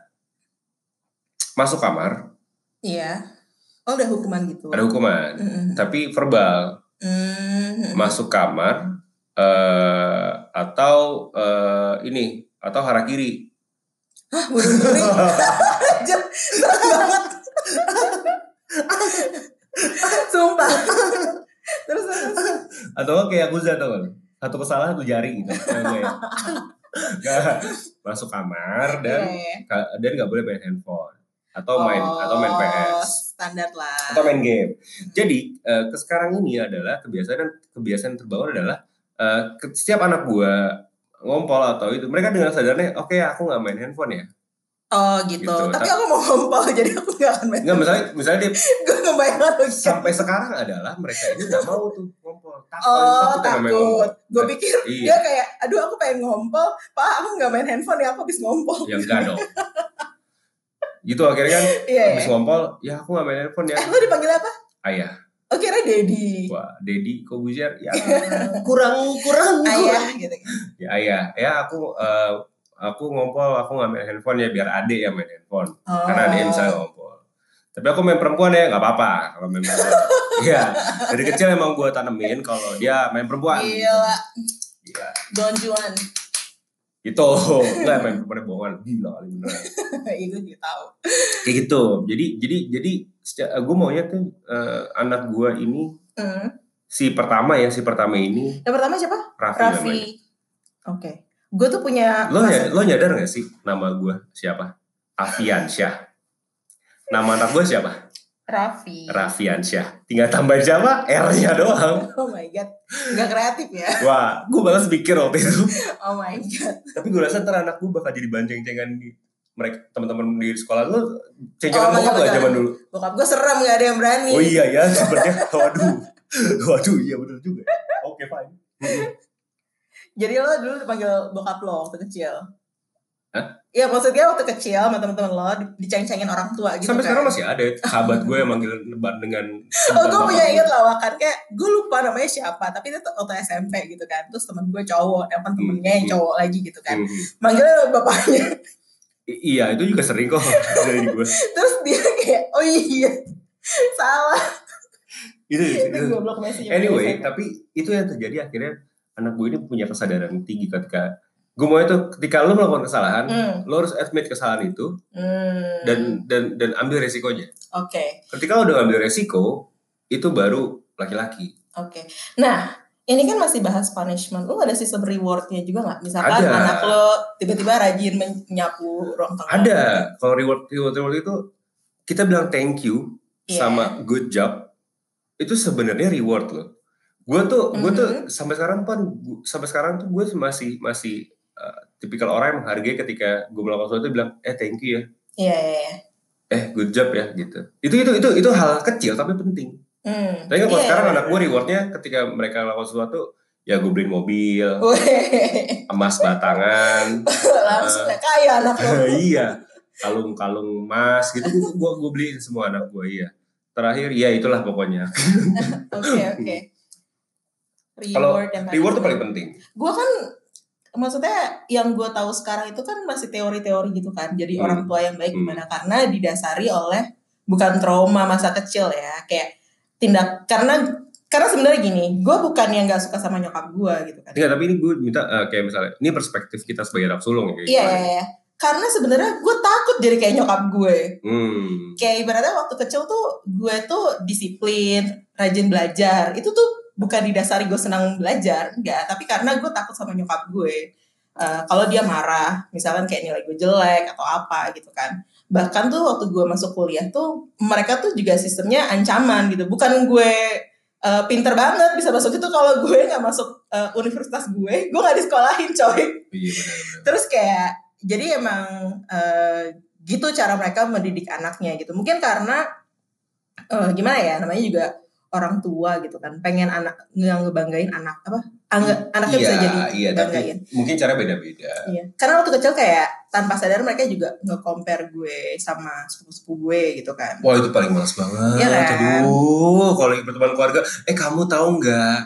masuk kamar, Iya. Oh udah hukuman gitu. ada hukuman, Mm-mm. tapi verbal Mm-mm. masuk kamar eh, atau eh, ini atau harakiri. Hah, bunuh diri. Anjir, serem banget. Sumpah. terus terus. atau kayak aku tau kan satu kesalahan satu jari gitu masuk kamar dan iya. ka- dan nggak boleh main handphone atau main Oh, atau main PS Standar lah. atau main game jadi eh, ke sekarang ini adalah kebiasaan kebiasaan terbangun adalah ke- setiap anak gua ngompol atau itu mereka dengan sadarnya oke aku nggak main handphone ya Oh gitu. Gitu. Tapi aku mau ngompol jadi aku gak akan main. nggak misalnya misalnya dia Gue ngebayang sampai sekarang adalah mereka ini nggak mau tuh ngompol takut Oh takut yang takut. Gue pikir Iya. dia kayak, aduh aku pengen ngompol, pak aku nggak main handphone ya aku habis ngompol. ya enggak dong gitu akhirnya kan Iya. habis iya. ngompol ya aku nggak main handphone ya Eh lu dipanggil apa? ayah Oh kira Dedi. wah Dedi Kobuzier ya kurang kurang Ayah gitu. ya ayah ya aku eh, aku ngompol aku nggak main handphone ya biar adik yang main handphone Oh. karena dia misalnya ngompol tapi aku main perempuan ya nggak apa-apa kalau main perempuan iya dari kecil emang gue tanemin kalau dia main perempuan Gila, Iya. Don Juan. Gitu nggak main perempuan bohongan gila kali Iya gue juga tahu. kayak gitu jadi jadi jadi gue maunya tuh eh, anak gue ini Hmm. si pertama ya si pertama ini Yang pertama siapa? Raffi, Raffi. Oke. Gue tuh punya lo ya lo nyadar gak sih nama gue siapa Afiansyah nama anak gue siapa Raffi. Raffiansyah tinggal tambahin siapa R-nya doang Oh my god. Gak kreatif ya. wah gue balas pikir waktu itu Oh my god. tapi gue rasa ntar anak gue bakal jadi banceng-cengan di mereka teman-teman di sekolah Oh, cengengan bokap betul, gak zaman dulu Bokap gue serem gak ada yang berani. oh iya ya sebenarnya waduh waduh iya bener juga oke fine Jadi lo dulu dipanggil bokap lo waktu kecil. Hah? Iya maksudnya waktu kecil sama teman-teman lo di- diceng-cengin orang tua gitu sampai kan. sekarang masih ada sahabat gue yang manggil lebar dengan Oh gue punya gue. inget lawakan kayak gue lupa namanya siapa tapi itu waktu SMP gitu kan terus temen gue cowok yang kan temennya yang Hmm. cowok lagi gitu kan Mhm. manggilnya bapaknya I- iya itu juga sering kok dari gue terus dia kayak oh iya salah itu, itu itu. anyway tapi itu yang terjadi akhirnya anak gue ini punya kesadaran tinggi ketika gue mau itu ketika lo melakukan kesalahan hmm. lo harus admit kesalahan itu Hmm. dan dan dan ambil resikonya. Oke. Ketika lo udah ngambil resiko itu baru laki-laki. Oke. Nah ini kan masih bahas punishment. Lu ada sistem rewardnya juga nggak? Misalkan Ada. anak lo tiba-tiba rajin menyapu ruang tengah. Ada. Kalau reward reward reward itu kita bilang thank you Iya. sama good job itu sebenarnya reward loh. Gue tuh gue tuh sampai sekarang pun sampai sekarang tuh gue masih masih uh, tipikal orang yang menghargai ketika gue melakukan sesuatu bilang eh thank you ya. Iya iya iya. Eh good job ya gitu. Itu itu itu itu hal kecil tapi penting. Hmm. tapi kalau Iya, sekarang iya, anak gue rewardnya ketika mereka melakukan sesuatu ya gue beliin mobil emas batangan langsung kayak kaya anak lo iya kalung-kalung emas gitu gue gue gue beliin semua anak gue iya. Terakhir ya itulah pokoknya. Oke oke. Kalau Reward dan reward tuh paling penting. Gue kan maksudnya yang gue tahu sekarang itu kan masih teori-teori gitu kan. Jadi Hmm. orang tua yang baik Hmm. gimana karena didasari oleh bukan trauma masa kecil ya kayak tindak karena karena sebenarnya gini, gue bukan yang nggak suka sama nyokap gue gitu kan. Enggak, tapi ini gue minta eh, kayak misalnya ini perspektif kita sebagai anak sulung ya Iya, iya, iya. Karena sebenarnya gue takut jadi kayak nyokap gue. Hmm. Kayak ibaratnya waktu kecil tuh gue tuh disiplin, rajin belajar. Itu tuh bukan didasari gue senang belajar enggak. Tapi karena gue takut sama nyokap gue Eh, kalau dia marah misalkan kayak nilai gue jelek atau apa gitu kan. Bahkan tuh waktu gue masuk kuliah tuh mereka tuh juga sistemnya ancaman gitu. Bukan gue uh, pinter banget bisa masuk itu kalau gue nggak masuk uh, universitas gue gue nggak disekolahin coy. Iya benar-benar. terus kayak jadi emang uh, gitu cara mereka mendidik anaknya gitu. Mungkin karena uh, gimana ya namanya juga orang tua gitu kan pengen anak yang ngebanggain anak apa Angga, anaknya bisa Iya, jadi iya, tapi banggain mungkin cara beda-beda. Iya. Karena waktu kecil kayak tanpa sadar mereka juga nge-compare gue sama sepupu-sepupu gue gitu kan. Wah itu paling males banget. Iya kan? Aduh, kalau lagi pertemuan keluarga, eh kamu tahu nggak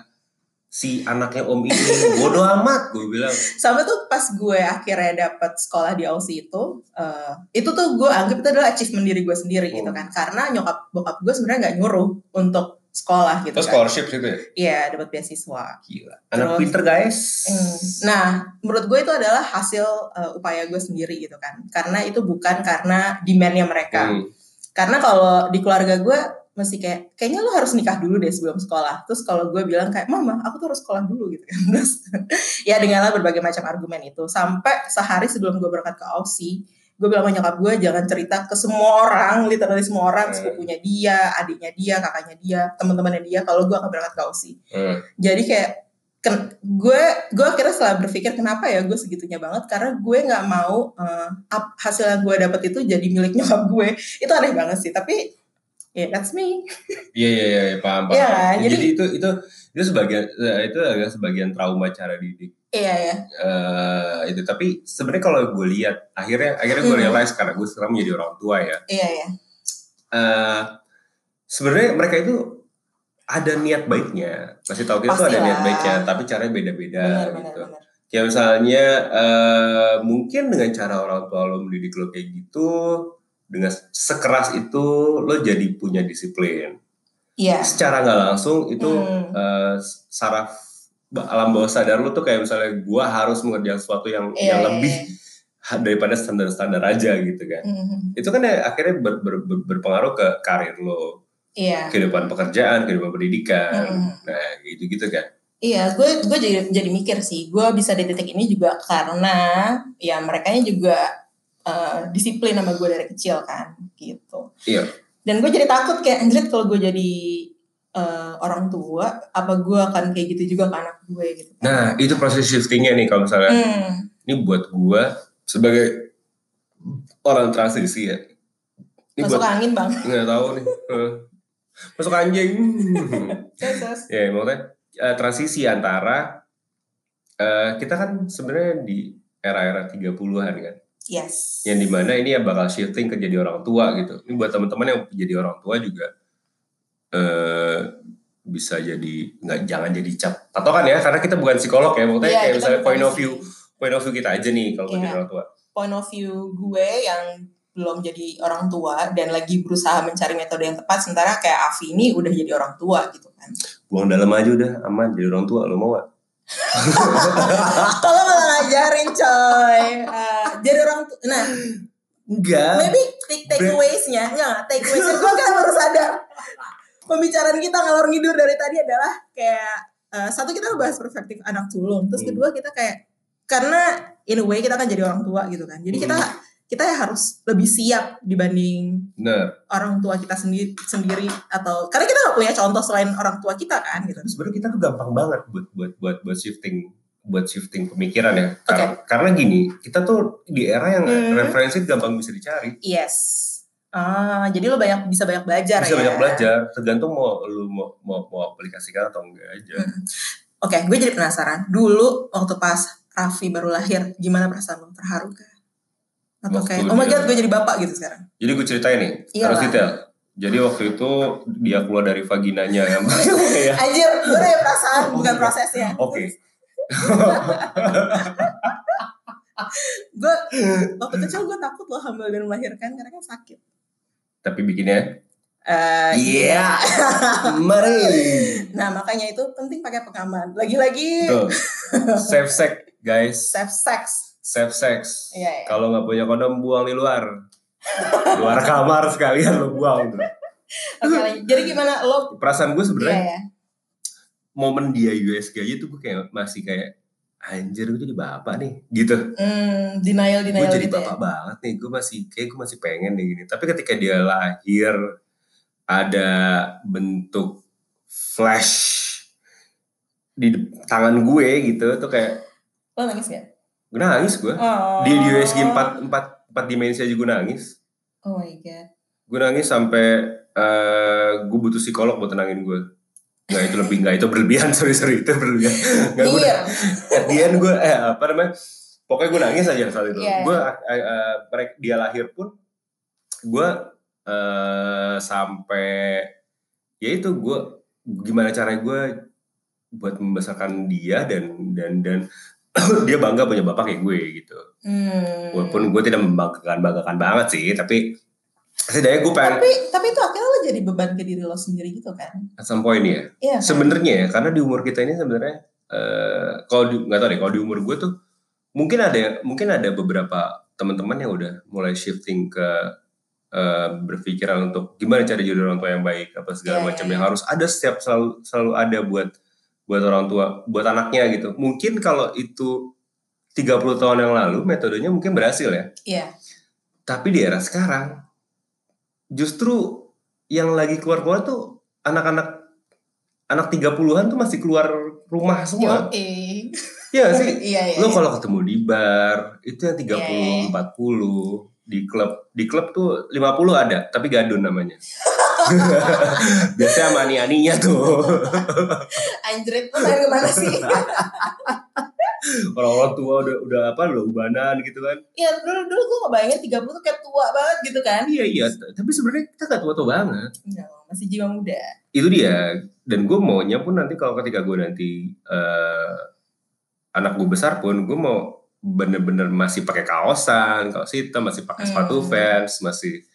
si anaknya om ini bodoh amat, gue bilang. Sampai tuh pas gue akhirnya dapet sekolah di Aussie itu, eh, itu tuh gue anggap itu adalah achievement diri gue sendiri gitu Hmm. kan. Karena nyokap bokap gue sebenarnya nggak nyuruh untuk sekolah gitu Terus kan. scholarship gitu ya? Iya, dapat beasiswa. Gila. Anak Terus- pinter guys. Hmm. Nah, menurut gue itu adalah hasil eh, upaya gue sendiri gitu kan. Karena itu bukan karena demand-nya mereka. Hmm. Karena kalau di keluarga gue mesti kayak kayaknya lo harus nikah dulu deh sebelum sekolah. Terus kalau gue bilang kayak mama aku tuh harus sekolah dulu gitu kan. Terus ya dengarlah berbagai macam argumen itu. Sampai sehari sebelum gue berangkat ke Aussie, gue bilang sama nyokap gue jangan cerita ke semua orang, literally semua orang, Hmm. sepupunya dia, adiknya dia, kakaknya dia, teman-temannya dia kalau gue akan berangkat ke Aussie. Hmm. Jadi kayak ken- gue gue akhirnya setelah berpikir kenapa ya gue segitunya banget karena gue nggak mau eh, ap- hasil yang gue dapet itu jadi milik nyokap gue itu aneh banget sih tapi ya that's me Iya iya iya iya, paham paham. Iya kan? Jadi, Jadi- itu itu itu sebagian eh, itu adalah sebagian trauma cara didik. iya ya eh itu tapi sebenarnya kalau gue lihat akhirnya akhirnya gue Hmm. realize karena gue sekarang menjadi orang tua ya. Iya ya eh sebenarnya mereka itu ada niat baiknya. Kasih tahu kita tuh ada niat baiknya tapi caranya beda-beda benar benar gitu benar. Kayak misalnya eh mungkin dengan cara orang tua lo mendidik lo kayak gitu dengan sekeras itu lo jadi punya disiplin iya secara nggak langsung itu Hmm. eh, saraf alam bawah sadar lu tuh kayak misalnya gua harus mengerjakan sesuatu yang Iya, yang iya, lebih iya. daripada standar-standar aja gitu kan. Mhm. Itu kan ya akhirnya ber- ber- ber- berpengaruh ke karir lo, iya kehidupan pekerjaan, kehidupan pendidikan. Mhm. Nah, gitu-gitu kan. Iya, gue gue jadi jadi mikir sih, gue bisa di titik ini juga karena ya mereka juga eh, disiplin sama gue dari kecil kan, gitu. Iya. Dan gue jadi takut kayak anjrit kalau gue jadi eh, orang tua, apa gue akan kayak gitu juga ke anak gue gitu. Nah, itu proses shiftingnya nih kalau misalnya Hmm, ini buat gua sebagai orang transisi ya. Ini masuk buat angin bang. nggak tahu nih. Masuk anjing. Ya, maksudnya eh, transisi antara eh, kita kan sebenarnya di era-era 30-an kan. Yes. Yang di mana ini yang bakal shifting ke jadi orang tua gitu. Ini buat teman-teman yang jadi orang tua juga eh bisa jadi nggak jangan jadi cap patokan ya karena kita bukan psikolog ya maksudnya Iya, kayak misalnya point of view point of view kita aja nih kalau Iya. jadi orang tua Point of view gue yang belum jadi orang tua dan lagi berusaha mencari metode yang tepat, sementara kayak Avi ini udah jadi orang tua gitu kan. buang dalam aja udah aman jadi orang tua lo mau gak? Kalau malah ngajarin coy. Eh, jadi orang tu- nah enggak maybe take takeaways-nya enggak takeaways-nya gue kan baru sadar pembicaraan kita ngalor ngidur dari tadi adalah kayak eh, satu kita bahas perspektif anak sulung terus Hmm. kedua kita kayak karena in a way kita kan jadi orang tua gitu kan jadi Hmm. kita ya harus lebih siap dibanding bener orang tua kita sendiri sendiri atau karena kita gak punya contoh selain orang tua kita kan gitu sebenarnya kita tuh gampang banget buat buat buat buat shifting buat shifting pemikiran ya karena, karena gini kita tuh di era yang Hmm. referensi gampang bisa dicari yes ah jadi lo banyak bisa banyak belajar bisa ya banyak belajar tergantung mau lu mau mau, mau aplikasikan atau enggak aja Hmm. Oke, gue jadi penasaran. Dulu waktu pas Raffi baru lahir, gimana perasaan lo? Terharu kah? Atau Waktu kayak, oh my god, gue jadi bapak gitu sekarang. jadi gue ceritain nih Iya harus detail jadi waktu itu dia keluar dari vaginanya yang ya Anjir, gue udah ya perasaan, Oh, bukan iya. prosesnya. oke Gue, waktu kecil gue takut loh hamil dan melahirkan, karena kan sakit. tapi bikinnya Eh, Iya. mari Nah, makanya itu penting pakai pengaman. Lagi-lagi, safe sex guys safe sex. Safe sex Iya, iya. kalau nggak punya kondom buang di luar luar kamar sekalian lo buang tuh Oke, lagi. jadi gimana lo? perasaan gue Iya, sebenarnya ya. momen dia USG aja tuh gue kayak masih kayak anjir gue jadi bapak nih gitu Hmm, denial gue denial jadi gitu bapak ya. banget nih gue masih kayak gue masih pengen nih gini tapi ketika dia lahir ada bentuk flash di tangan gue gitu tuh kayak Lo nangis gak? Gue nangis gue Oh. di, di USG 4, 4, 4 dimensi aja gue nangis Oh my god. gue nangis sampai eh gue butuh psikolog buat tenangin gue nggak itu lebih nggak itu berlebihan sorry sorry itu berlebihan nggak gue Iya. at the end gue eh apa namanya pokoknya gue nangis aja saat itu Iya. gue eh, eh, dia lahir pun gue eh sampai ya itu gue gimana cara gue buat membesarkan dia dan dan dan dia bangga punya bapak kayak gue gitu Hmm. walaupun gue tidak membanggakan banggakan banget sih tapi setidaknya gue pengen tapi tapi itu akhirnya lo jadi beban ke diri lo sendiri gitu kan? at some point ya Iya. kan? sebenarnya ya karena di umur kita ini sebenarnya eh kalau nggak tahu deh kalau di umur gue tuh mungkin ada mungkin ada beberapa teman-teman yang udah mulai shifting ke eh, berpikiran untuk gimana cara jadi orang tua yang baik apa segala Iya, macam iya, yang iya. harus ada setiap selalu selalu ada buat buat orang tua buat anaknya gitu mungkin kalau itu 30 tahun yang lalu metodenya mungkin berhasil ya Iya. tapi di era sekarang justru yang lagi keluar-keluar tuh anak-anak anak 30-an tuh masih keluar rumah semua. Iya sih? Iya, iya. Lo iya. kalau ketemu di bar, itu yang 30, Iya, iya. 40 di klub. Di klub tuh 50 ada, tapi gadun namanya. Biasanya sama ani-aninya tuh. Anjrit lo main ke mana sih? Orang-orang tua udah udah apa udah ubanan gitu kan. Iya dulu dulu gue ngebayangin 30 tuh kayak tua banget gitu kan? Iya iya, tapi sebenarnya kita gak tua-tua banget. No, masih jiwa muda. itu dia dan gue maunya pun nanti kalau ketika gue nanti eh, anak gue besar pun gue mau bener-bener masih pakai kaosan kaos hitam masih pakai sepatu Hmm. Vans masih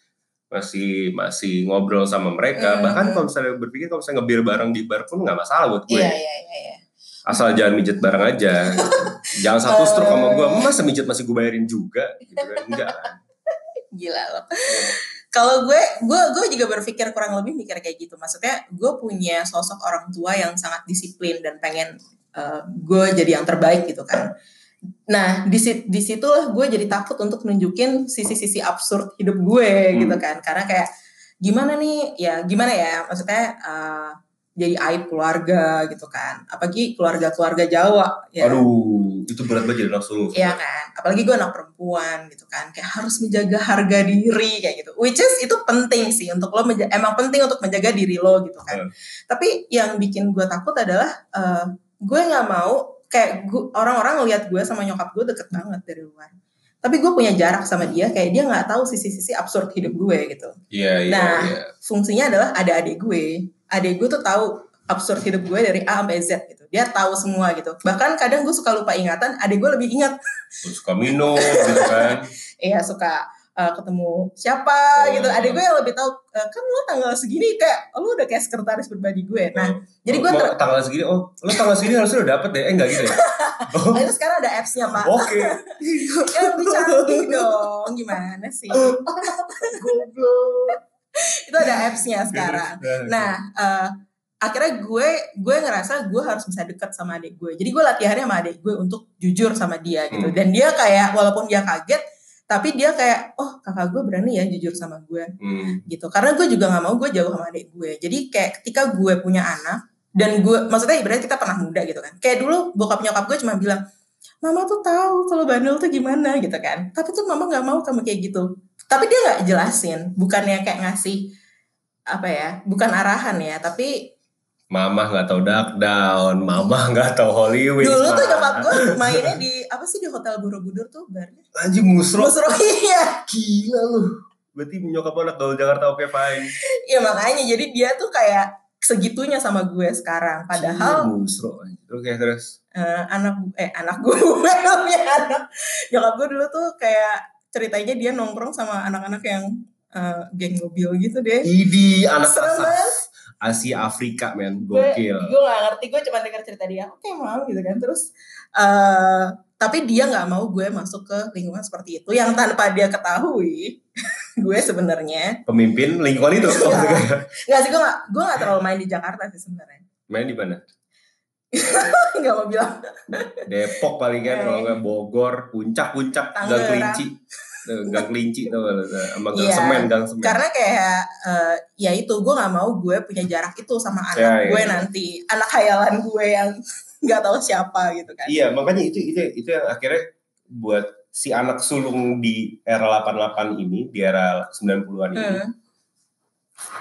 masih masih ngobrol sama mereka Hmm. bahkan kalau misalnya berpikir kalau misalnya ngebir bareng di bar pun nggak masalah buat gue Iya iya iya. iya. asal jangan mijet bareng aja gitu. jangan satu stroke sama gue Eh. masa mijet masih gue bayarin juga gitu kan enggak kan Gila lo. Kalau gue, gue, gue juga berpikir kurang lebih mikir kayak gitu. Maksudnya gue punya sosok orang tua yang sangat disiplin dan pengen uh, gue jadi yang terbaik gitu kan. Nah di sit- di situlah gue jadi takut untuk nunjukin sisi-sisi absurd hidup gue Hmm. gitu kan. Karena kayak gimana nih ya gimana ya maksudnya uh, jadi aib keluarga gitu kan. Apalagi keluarga-keluarga Jawa ya. aduh itu berat banget jadi anak sulung Iya kan, apalagi gue anak perempuan gitu kan, kayak harus menjaga harga diri kayak gitu. Which is itu penting sih untuk lo, emang penting untuk menjaga diri lo gitu kan. Hmm. Tapi yang bikin gue takut adalah eh, gue nggak mau kayak gu- orang-orang ngelihat gue sama nyokap gue deket banget dari luar. Tapi gue punya jarak sama dia, kayak dia nggak tahu sisi-sisi absurd hidup gue gitu. iya iya Nah, iya Fungsinya adalah ada adik gue, adik gue tuh tahu absurd hidup gue dari A sampai Z gitu. Dia tahu semua gitu. Bahkan kadang gue suka lupa ingatan, adik gue lebih ingat suka minum gitu kan Iya suka uh, ketemu siapa Oh. gitu. Adik gue yang lebih tahu uh, kan lo tanggal segini kayak lo udah kayak sekretaris pribadi gue. Nah, jadi gue ter- tanggal segini oh lo tanggal segini harusnya udah dapet deh eh enggak gitu ya oh Oh, itu sekarang ada apps-nya pak. oke Ya lebih canggih dong. Gimana sih? goblok itu ada apps-nya sekarang. Nah, uh, akhirnya gue gue ngerasa gue harus bisa deket sama adik gue. Jadi gue latihannya sama adik gue untuk jujur sama dia gitu. Hmm. Dan dia kayak walaupun dia kaget, tapi dia kayak oh kakak gue berani ya jujur sama gue. hmm. gitu karena gue juga nggak mau gue jauh sama adik gue jadi kayak ketika gue punya anak dan gue maksudnya ibaratnya kita pernah muda gitu kan kayak dulu bokap nyokap gue cuma bilang mama tuh tahu kalau bandel tuh gimana gitu kan tapi tuh mama nggak mau kamu kayak gitu tapi dia nggak jelasin bukannya kayak ngasih apa ya bukan arahan ya tapi Mama nggak tahu duck down, Mama nggak tahu Hollywood. dulu tuh nyokap gue mainnya di apa sih di hotel Borobudur tuh barnya Anjing musro. Musro iya Gila lu. Berarti nyokap anak gaul Jakarta oke fine. ya makanya jadi dia tuh kayak segitunya sama gue sekarang padahal Gila, musro. Oke terus. eh, anak eh anak gue punya anak nyokap gue dulu tuh kayak ceritanya dia nongkrong sama anak-anak yang eh, geng mobil gitu deh Idi anak Serem banget. Asia Afrika men, gokil. gue gak ngerti gue cuma dengar cerita dia oke mau gitu kan terus eh tapi dia nggak mau gue masuk ke lingkungan seperti itu yang tanpa dia ketahui gue sebenarnya Pemimpin lingkungan itu. Iya. nggak sih gue nggak gue nggak terlalu main di Jakarta sih sebenarnya Main di mana? nggak mau bilang Depok paling kan Eh. kalau nggak Bogor, puncak puncak, Tangerang. kelinci, gang kelinci tuh sama gang Iya. semen, gang semen. karena kayak eh, ya itu gue nggak mau gue punya jarak itu sama anak Ya, ya, gue ya. nanti anak hayalan gue yang nggak tahu siapa gitu kan Iya, makanya itu itu itu yang akhirnya buat si anak sulung di era 88 ini, di era 90-an ini Hmm.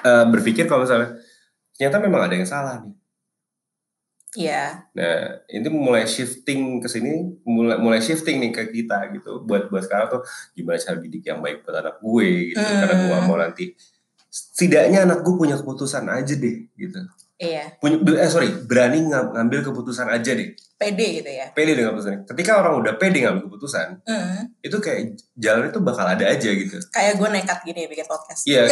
eh, berpikir kalau misalnya ternyata memang ada yang salah nih. Iya, Nah, ini mulai shifting ke sini, mulai mulai shifting nih ke kita gitu. Buat buat sekarang tuh gimana cara didik yang baik buat anak gue gitu. Hmm. Karena gue nggak mau nanti setidaknya anak gue punya keputusan aja deh gitu. Iya, Punya eh sorry, berani ngam- ngambil keputusan aja deh. pede gitu ya. Pede dengan keputusan. Ketika orang udah pede ngambil keputusan, Hmm. itu kayak jalan itu bakal ada aja gitu. Kayak gue nekat gini ya bikin podcast. Iya.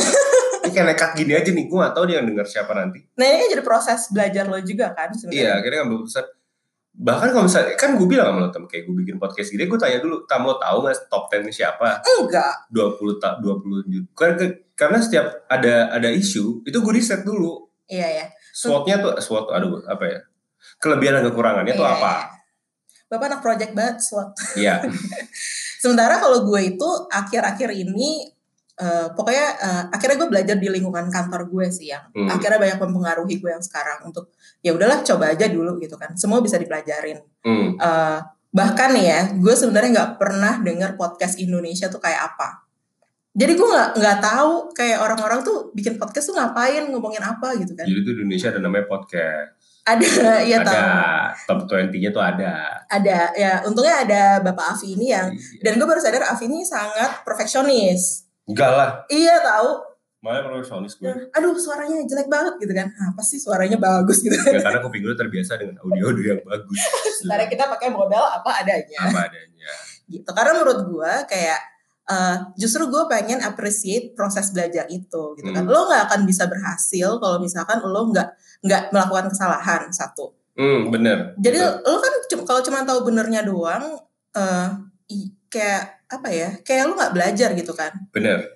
ini kayak nekat gini aja nih, gue gak tahu dia yang denger siapa nanti. Nah ini jadi proses belajar lo juga kan Iya, akhirnya ngambil keputusan. Bahkan kalau misalnya, kan gue bilang sama lo, Tem, kayak gue bikin podcast gini, gue tanya dulu, Tam lo tahu gak top 10 siapa? Enggak. 20 tak 20 juta. Karena, karena setiap ada ada isu, itu gue riset dulu. Iya ya. SWOT-nya tuh, SWOT, aduh apa ya? Kelebihan dan kekurangannya tuh Iya, apa? iya. Bapak anak project banget SWOT. Iya. Sementara kalau gue itu akhir-akhir ini eh, pokoknya eh, akhirnya gue belajar di lingkungan kantor gue sih yang Hmm. akhirnya banyak mempengaruhi gue yang sekarang untuk ya udahlah coba aja dulu gitu kan. Semua bisa dipelajarin. Hmm. Eh, bahkan ya, gue sebenarnya nggak pernah denger podcast Indonesia tuh kayak apa. Jadi gue nggak nggak tahu kayak orang-orang tuh bikin podcast tuh ngapain ngomongin apa gitu kan. Jadi tuh di Indonesia ada namanya podcast. Ada ya ada tahu. top 20-nya tuh ada. Ada ya untungnya ada Bapak Afi ini yang Iya. dan gue baru sadar Afi ini sangat perfeksionis. Enggak lah. Iya tahu. Malah profesionalis gue. Aduh suaranya jelek banget gitu kan. Apa sih suaranya bagus gitu. Ya, karena kuping gue terbiasa dengan audio-audio yang bagus. Sementara kita pakai modal apa adanya. Apa adanya. gitu karena menurut gue kayak eh, justru gue pengen appreciate proses belajar itu gitu kan Hmm. lo nggak akan bisa berhasil kalau misalkan lo nggak nggak melakukan kesalahan satu Hmm, bener. jadi Betul. lo kan kalau cuma tahu benernya doang i- kayak apa ya kayak lo nggak belajar gitu kan Bener.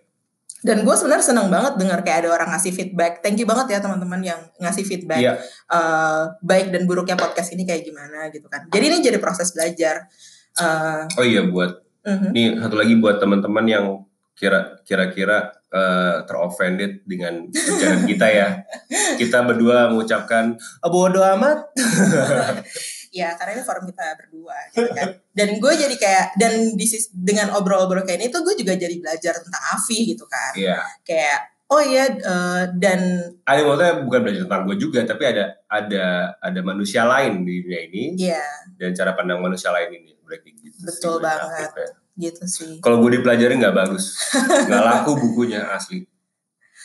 dan gue sebenarnya seneng banget dengar kayak ada orang ngasih feedback thank you banget ya teman-teman yang ngasih feedback Iya. eh, baik dan buruknya podcast ini kayak gimana gitu kan jadi ini jadi proses belajar Eh, Oh iya buat mhm. nih satu lagi buat teman-teman yang kira kira-kira eh, teroffended dengan ucapan kita ya. Kita berdua mengucapkan bodo amat. ya karena ini forum kita berdua gitu kan dan gue jadi kayak dan di dengan obrol-obrol kayak ini tuh gue juga jadi belajar tentang Afi gitu kan Iya. kayak oh iya eh, dan Ada maksudnya bukan belajar tentang gue juga, tapi ada ada ada manusia lain di dunia ini ya dan cara pandang manusia lain ini. Berarti gitu sih Betul gue banget. ya. gitu sih Kalau gue dipelajarin nggak bagus, nggak laku bukunya asli.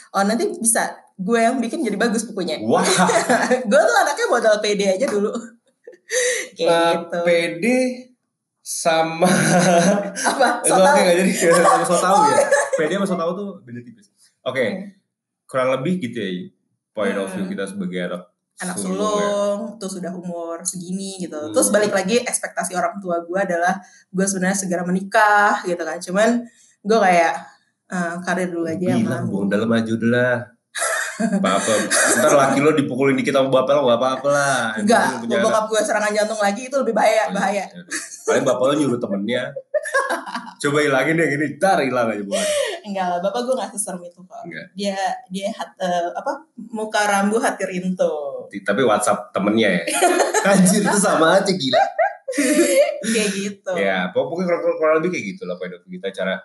oh nanti bisa gue yang bikin jadi bagus bukunya Wah, gue tuh anaknya modal PD aja dulu kayak eh, gitu PD sama apa so tau nggak jadi sama so tahu ya. PD sama so tahu tuh beda tipis. Oke, Hmm. kurang lebih gitu ya point of view Hmm. kita sebagai anak anak sulung ya. sulung tuh sudah umur segini gitu Hmm. terus balik lagi ekspektasi orang tua gue adalah gue sebenarnya segera menikah gitu kan cuman gue kayak eh, karir dulu aja Bilang buang dalam maju dulu lah. Apa-apa. Ntar laki lo dipukulin dikit sama bapak lo gak apa-apa lah. enggak punya bokap gue serangan jantung lagi itu lebih bahaya anak. bahaya Ya udah. Paling bapak lo nyuruh temennya. Coba hilangin deh gini, ntar hilang aja bukan. Enggak lah bapak gue nggak seserem itu kok Enggak. dia dia hat, eh, apa muka rambu hati rinto Tapi WhatsApp temennya ya. Anjir itu sama aja gila. kayak gitu Ya, pokoknya kurang, kurang, lebih kayak gitu lah view kita cara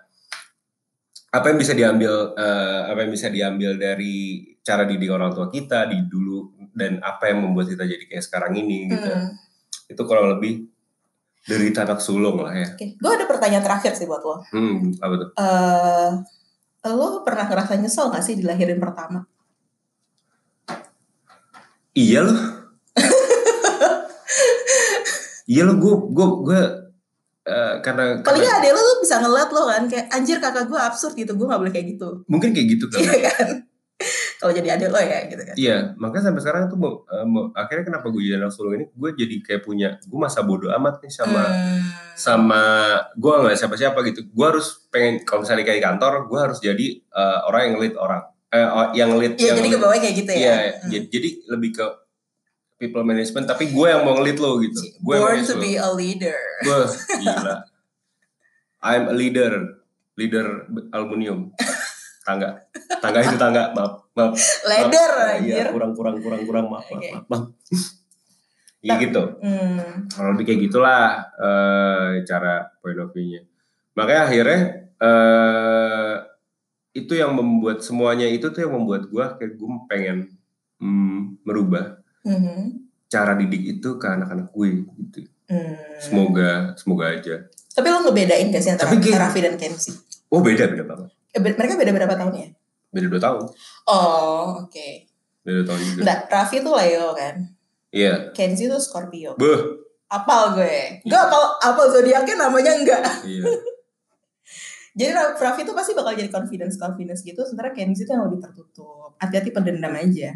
apa yang bisa diambil eh, apa yang bisa diambil dari cara didik orang tua kita di dulu dan apa yang membuat kita jadi kayak sekarang ini gitu. Hmm. Itu kurang lebih dari anak sulung lah ya. Oke, gue ada pertanyaan terakhir sih buat lo. Hmm, apa tuh? eh lo pernah ngerasa nyesel gak sih dilahirin pertama? Iya loh. iya loh, gue gue gue eh, karena, Paling karena nggak adek lo tuh bisa ngeliat lo kan kayak anjir kakak gue absurd gitu, gue gak boleh kayak gitu. mungkin kayak gitu kan. Iya kan? Kalau jadi adek lo ya gitu kan. Iya, makanya sampai sekarang tuh mau- akhirnya kenapa gue jadi anak sulung ini, gue jadi kayak punya, gue masa bodoh amat nih sama Hmm. sama gue nggak siapa-siapa gitu. Gue harus pengen kalau misalnya kayak di kantor, gue harus jadi eh, orang yang lead orang, eh, yang lead Iya yang jadi lead- ke bawah kayak gitu ya. Iya, Hmm. jadi, jadi lebih ke people management tapi gue yang mau ngelit lo gitu gue Born to be a leader. Wah, gila I'm a leader leader aluminium tangga tangga itu tangga maaf maaf anjir. iya kurang kurang kurang kurang maaf maaf Oke. maaf, maaf. Iya gitu Hmm. kalau lebih kayak gitulah eh, cara point of view-nya makanya akhirnya eh itu yang membuat semuanya itu tuh yang membuat gua kayak gue pengen mm, merubah Mhm. cara didik itu ke anak-anak gue gitu Hmm. semoga semoga aja Tapi lo ngebedain gak sih antara Tapi Raffi dan Kenzie? oh beda beda banget mereka beda berapa tahun ya? beda dua tahun Oh, oke. beda dua tahun juga Nggak, Raffi tuh Leo kan. iya Kenzie tuh Scorpio. beh Apal gue. Enggak apal, apal zodiaknya namanya enggak. iya Jadi Ra- Raffi tuh pasti bakal jadi confidence confidence gitu. Sementara Kenzie tuh yang lebih tertutup. Hati-hati pendendam aja.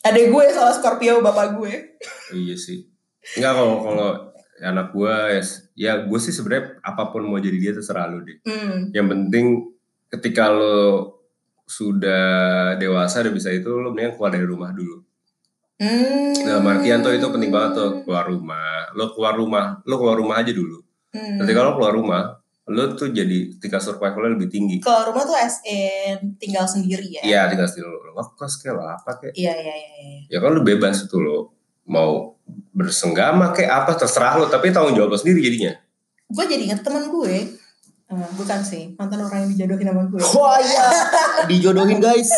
Adek gue soal Scorpio bapak gue. iya sih Enggak kalau kalau anak gue ya, ya gue sih sebenarnya apa pun mau jadi dia terserah lu deh Hmm. yang penting ketika lo sudah dewasa udah bisa itu lo mendingan keluar dari rumah dulu Hmm. dalam artian tuh itu penting banget tuh keluar rumah lo keluar rumah lo keluar rumah aja dulu Hmm. ketika lo keluar rumah lo tuh jadi tingkat survivalnya lebih tinggi Keluar rumah tuh as in tinggal sendiri ya? iya tinggal sendiri lo lo kayak lo apa kayak Iya, iya, iya. iya. ya kan lo bebas itu lo mau bersenggama kayak apa terserah lo tapi tanggung jawab lo sendiri jadinya Gue jadi inget temen gue. Eh, bukan sih, mantan orang yang dijodohin sama gue. wah iya. Dijodohin guys.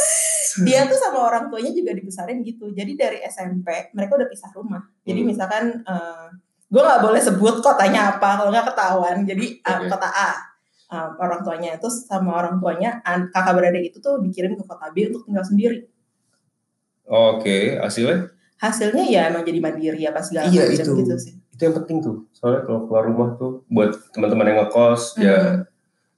Dia tuh sama orang tuanya juga dibesarin gitu. Jadi dari SMP mereka udah pisah rumah. Jadi Hmm. misalkan eh, gue nggak boleh sebut kotanya apa kalau nggak ketahuan. Jadi eh, Oke. kota A eh, orang tuanya. Itu sama orang tuanya an- kakak beradik itu tuh dikirim ke kota B untuk tinggal sendiri. Oke hasilnya? Hasilnya ya emang jadi mandiri apa segala Iya, macam itu. gitu sih itu yang penting tuh. Soalnya kalau keluar rumah tuh buat teman-teman yang ngekos ya Hmm.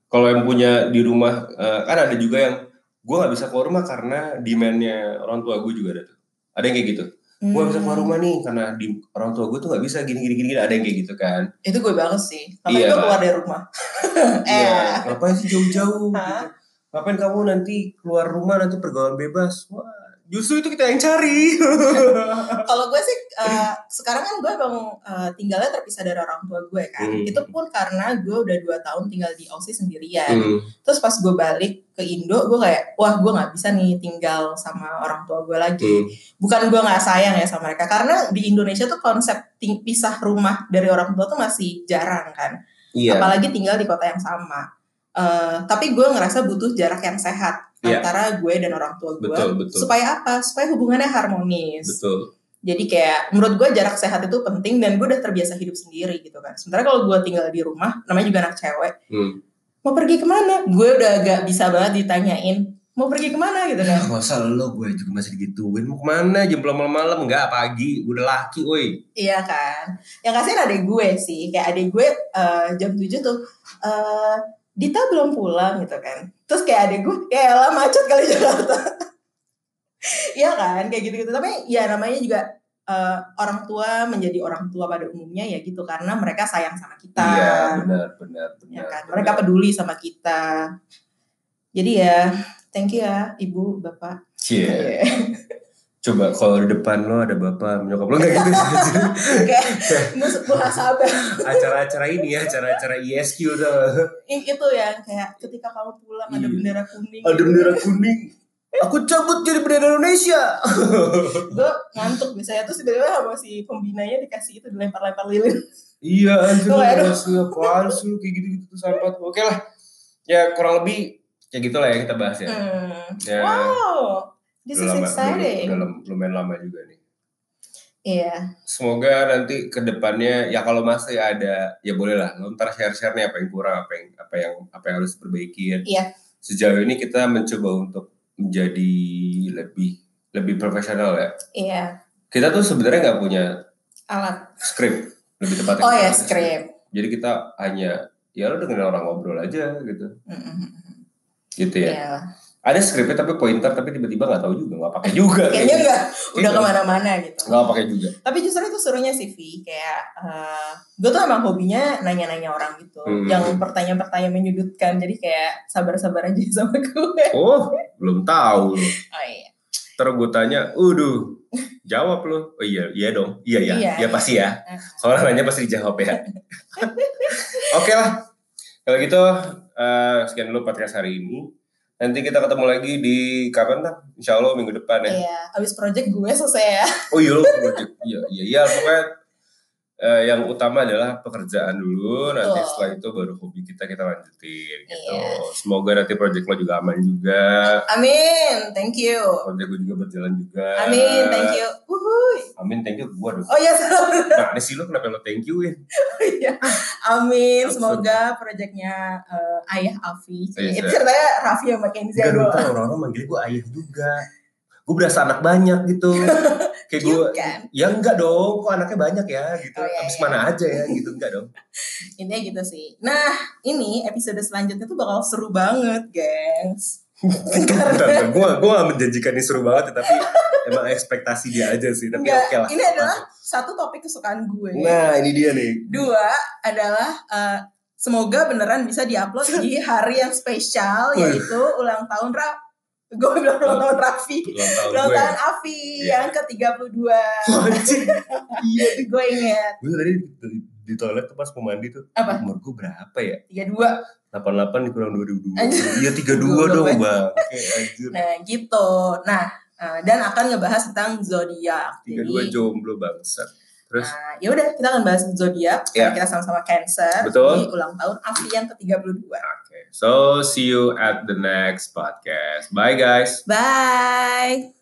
kalau yang punya di rumah eh, kan ada juga yang gue nggak bisa keluar rumah karena demandnya orang tua gue juga ada tuh. Ada yang kayak gitu. Gue nggak bisa keluar Hmm. rumah nih karena di orang tua gue tuh nggak bisa gini gini gini ada yang kayak gitu kan. Itu gue banget sih. Makanya Iya. gue keluar dari rumah? Iya, eh. Ngapain sih jauh-jauh gitu. ngapain kamu nanti keluar rumah nanti pergaulan bebas? Wah justru itu kita yang cari. Kalau gue sih eh, sekarang kan gue emang eh, tinggalnya terpisah dari orang tua gue kan. Hmm. itu pun karena gue udah dua tahun tinggal di Aussie sendirian. Hmm, terus pas gue balik ke Indo gue kayak wah gue nggak bisa nih tinggal sama orang tua gue lagi. Hmm. bukan gue nggak sayang ya sama mereka karena di Indonesia tuh konsep ting- pisah rumah dari orang tua tuh masih jarang kan. Iya. Apalagi tinggal di kota yang sama. Eh, tapi gue ngerasa butuh jarak yang sehat Iya. antara gue dan orang tua gue betul betul supaya apa supaya hubungannya harmonis betul jadi kayak menurut gue jarak sehat itu penting dan gue udah terbiasa hidup sendiri gitu kan. Sementara kalau gue tinggal di rumah, namanya juga anak cewek, hmm. mau pergi ke mana? Gue udah gak bisa banget ditanyain mau pergi ke mana gitu kan. Gak usah lo, gue juga masih digituin. Mau ke mana jam malam-malam? Enggak, pagi. Udah laki, woi. Iya kan. Yang kasihan adek gue sih, kayak adek gue eh, jam 7 tuh, eh Dita belum pulang gitu kan. Terus kayak adek gue, ya lah macet kali Jakarta. Iya kan, kayak gitu-gitu. Tapi ya namanya juga eh, orang tua menjadi orang tua pada umumnya ya gitu. Karena mereka sayang sama kita. Iya, benar, benar, benar. ya kan benar. mereka peduli sama kita jadi ya thank you ya ibu bapak Cie. Iya. Coba kalau di depan lo ada bapak nyokap lo nggak gitu sih? kayak muhasabah Acara-acara ini ya, acara-acara ISQ tuh. I- itu ya kayak ketika kamu pulang ada Iya. bendera kuning Ada bendera kuning. Aku cabut jadi bendera Indonesia. gue ngantuk biasanya terus tiba-tiba sama si pembinanya dikasih itu dilempar-lempar lilin iya, anjir. Apaan sih lu kayak gitu-gitu tuh sampah. Oke lah. Ya kurang lebih kayak gitu lah ya kita bahas ya. hmm. Ya. wow this is Udah lama, exciting Udah, udah lumayan lama juga nih. iya Semoga nanti ke depannya ya kalau masih ada ya boleh lah lo ntar share-share nih apa yang kurang apa yang apa yang apa yang harus diperbaikin. Iya. Sejauh ini kita mencoba untuk menjadi lebih lebih profesional ya. iya Kita tuh sebenarnya nggak punya alat skrip lebih tepatnya. oh ya script Jadi kita hanya ya lo dengerin orang ngobrol aja gitu. Mm-mm. Gitu ya. Iya. Ada skripnya tapi pointer tapi tiba-tiba nggak tahu juga nggak pakai juga. kayaknya enggak udah Gitu. ke mana-mana gitu Nggak pakai juga. tapi justru itu serunya sih Vi kayak gue tuh emang hobinya nanya-nanya orang gitu Hmm. yang pertanyaan-pertanyaan menyudutkan jadi kayak sabar-sabar aja sama gue Oh belum tahu oh iya Ntar gue tanya, uduh Jawab lo. Oh iya, iya dong. Iya ya. Iya, Iya iya. pasti ya. Kalau nanya pasti dijawab ya. Oke lah. Kalau gitu eh, sekian dulu podcast hari ini. Nanti kita ketemu lagi di kapan tak? Insya Allah minggu depan ya. Iya, abis project gue selesai ya. Oh iya project. Iya iya iya pokoknya eh, yang utama adalah pekerjaan dulu. Nanti Betul. setelah itu baru hobi kita kita lanjutin gitu. Iya. Semoga nanti project lo juga aman juga. Amin, thank you. Project gue juga berjalan juga. Amin, thank you. Wuhui. Amin, thank you gua dong. Oh ya, salah. Nah, ini sih lo kenapa lo thank you ya? Iya. Amin, semoga proyeknya eh, Ayah Afi. Iya, Itu ceritanya Raffi sama Kenzi ntar orang-orang manggil gue ayah juga. Gue berasa anak banyak gitu. Kayak gue, kan? ya enggak dong, kok anaknya banyak ya gitu. Oh, iya, Abis iya. mana aja ya gitu, enggak dong. Intinya gitu sih. Nah, ini episode selanjutnya tuh bakal seru banget, gengs. Gue gue menjanjikan ini seru banget, ya, tapi emang ekspektasi dia aja sih. Tapi oke lah. ini adalah satu topik kesukaan gue. Nah, ini dia nih. Dua adalah eh, semoga beneran bisa diupload di hari yang spesial yaitu ulang tahun Ra gue bilang ulang tahun Raffi Ulang tahun Afi Iya. yang ke-32 Anjing. Iya nih. gue inget Gue tadi di, di toilet tuh pas mau mandi tuh. Apa? Umur gue berapa ya? 32 88 dikurang 2002. Anjir. Iya 32 Goblok dong bang. Anjir. nah gitu nah eh, dan akan ngebahas tentang zodiak 32 jomblo bangsat. Terus Nah, ya udah kita akan bahas zodiak karena kita sama-sama Cancer Betul. di ulang tahun Afi yang ke-32. Okay, so see you at the next podcast. Bye, guys. Bye.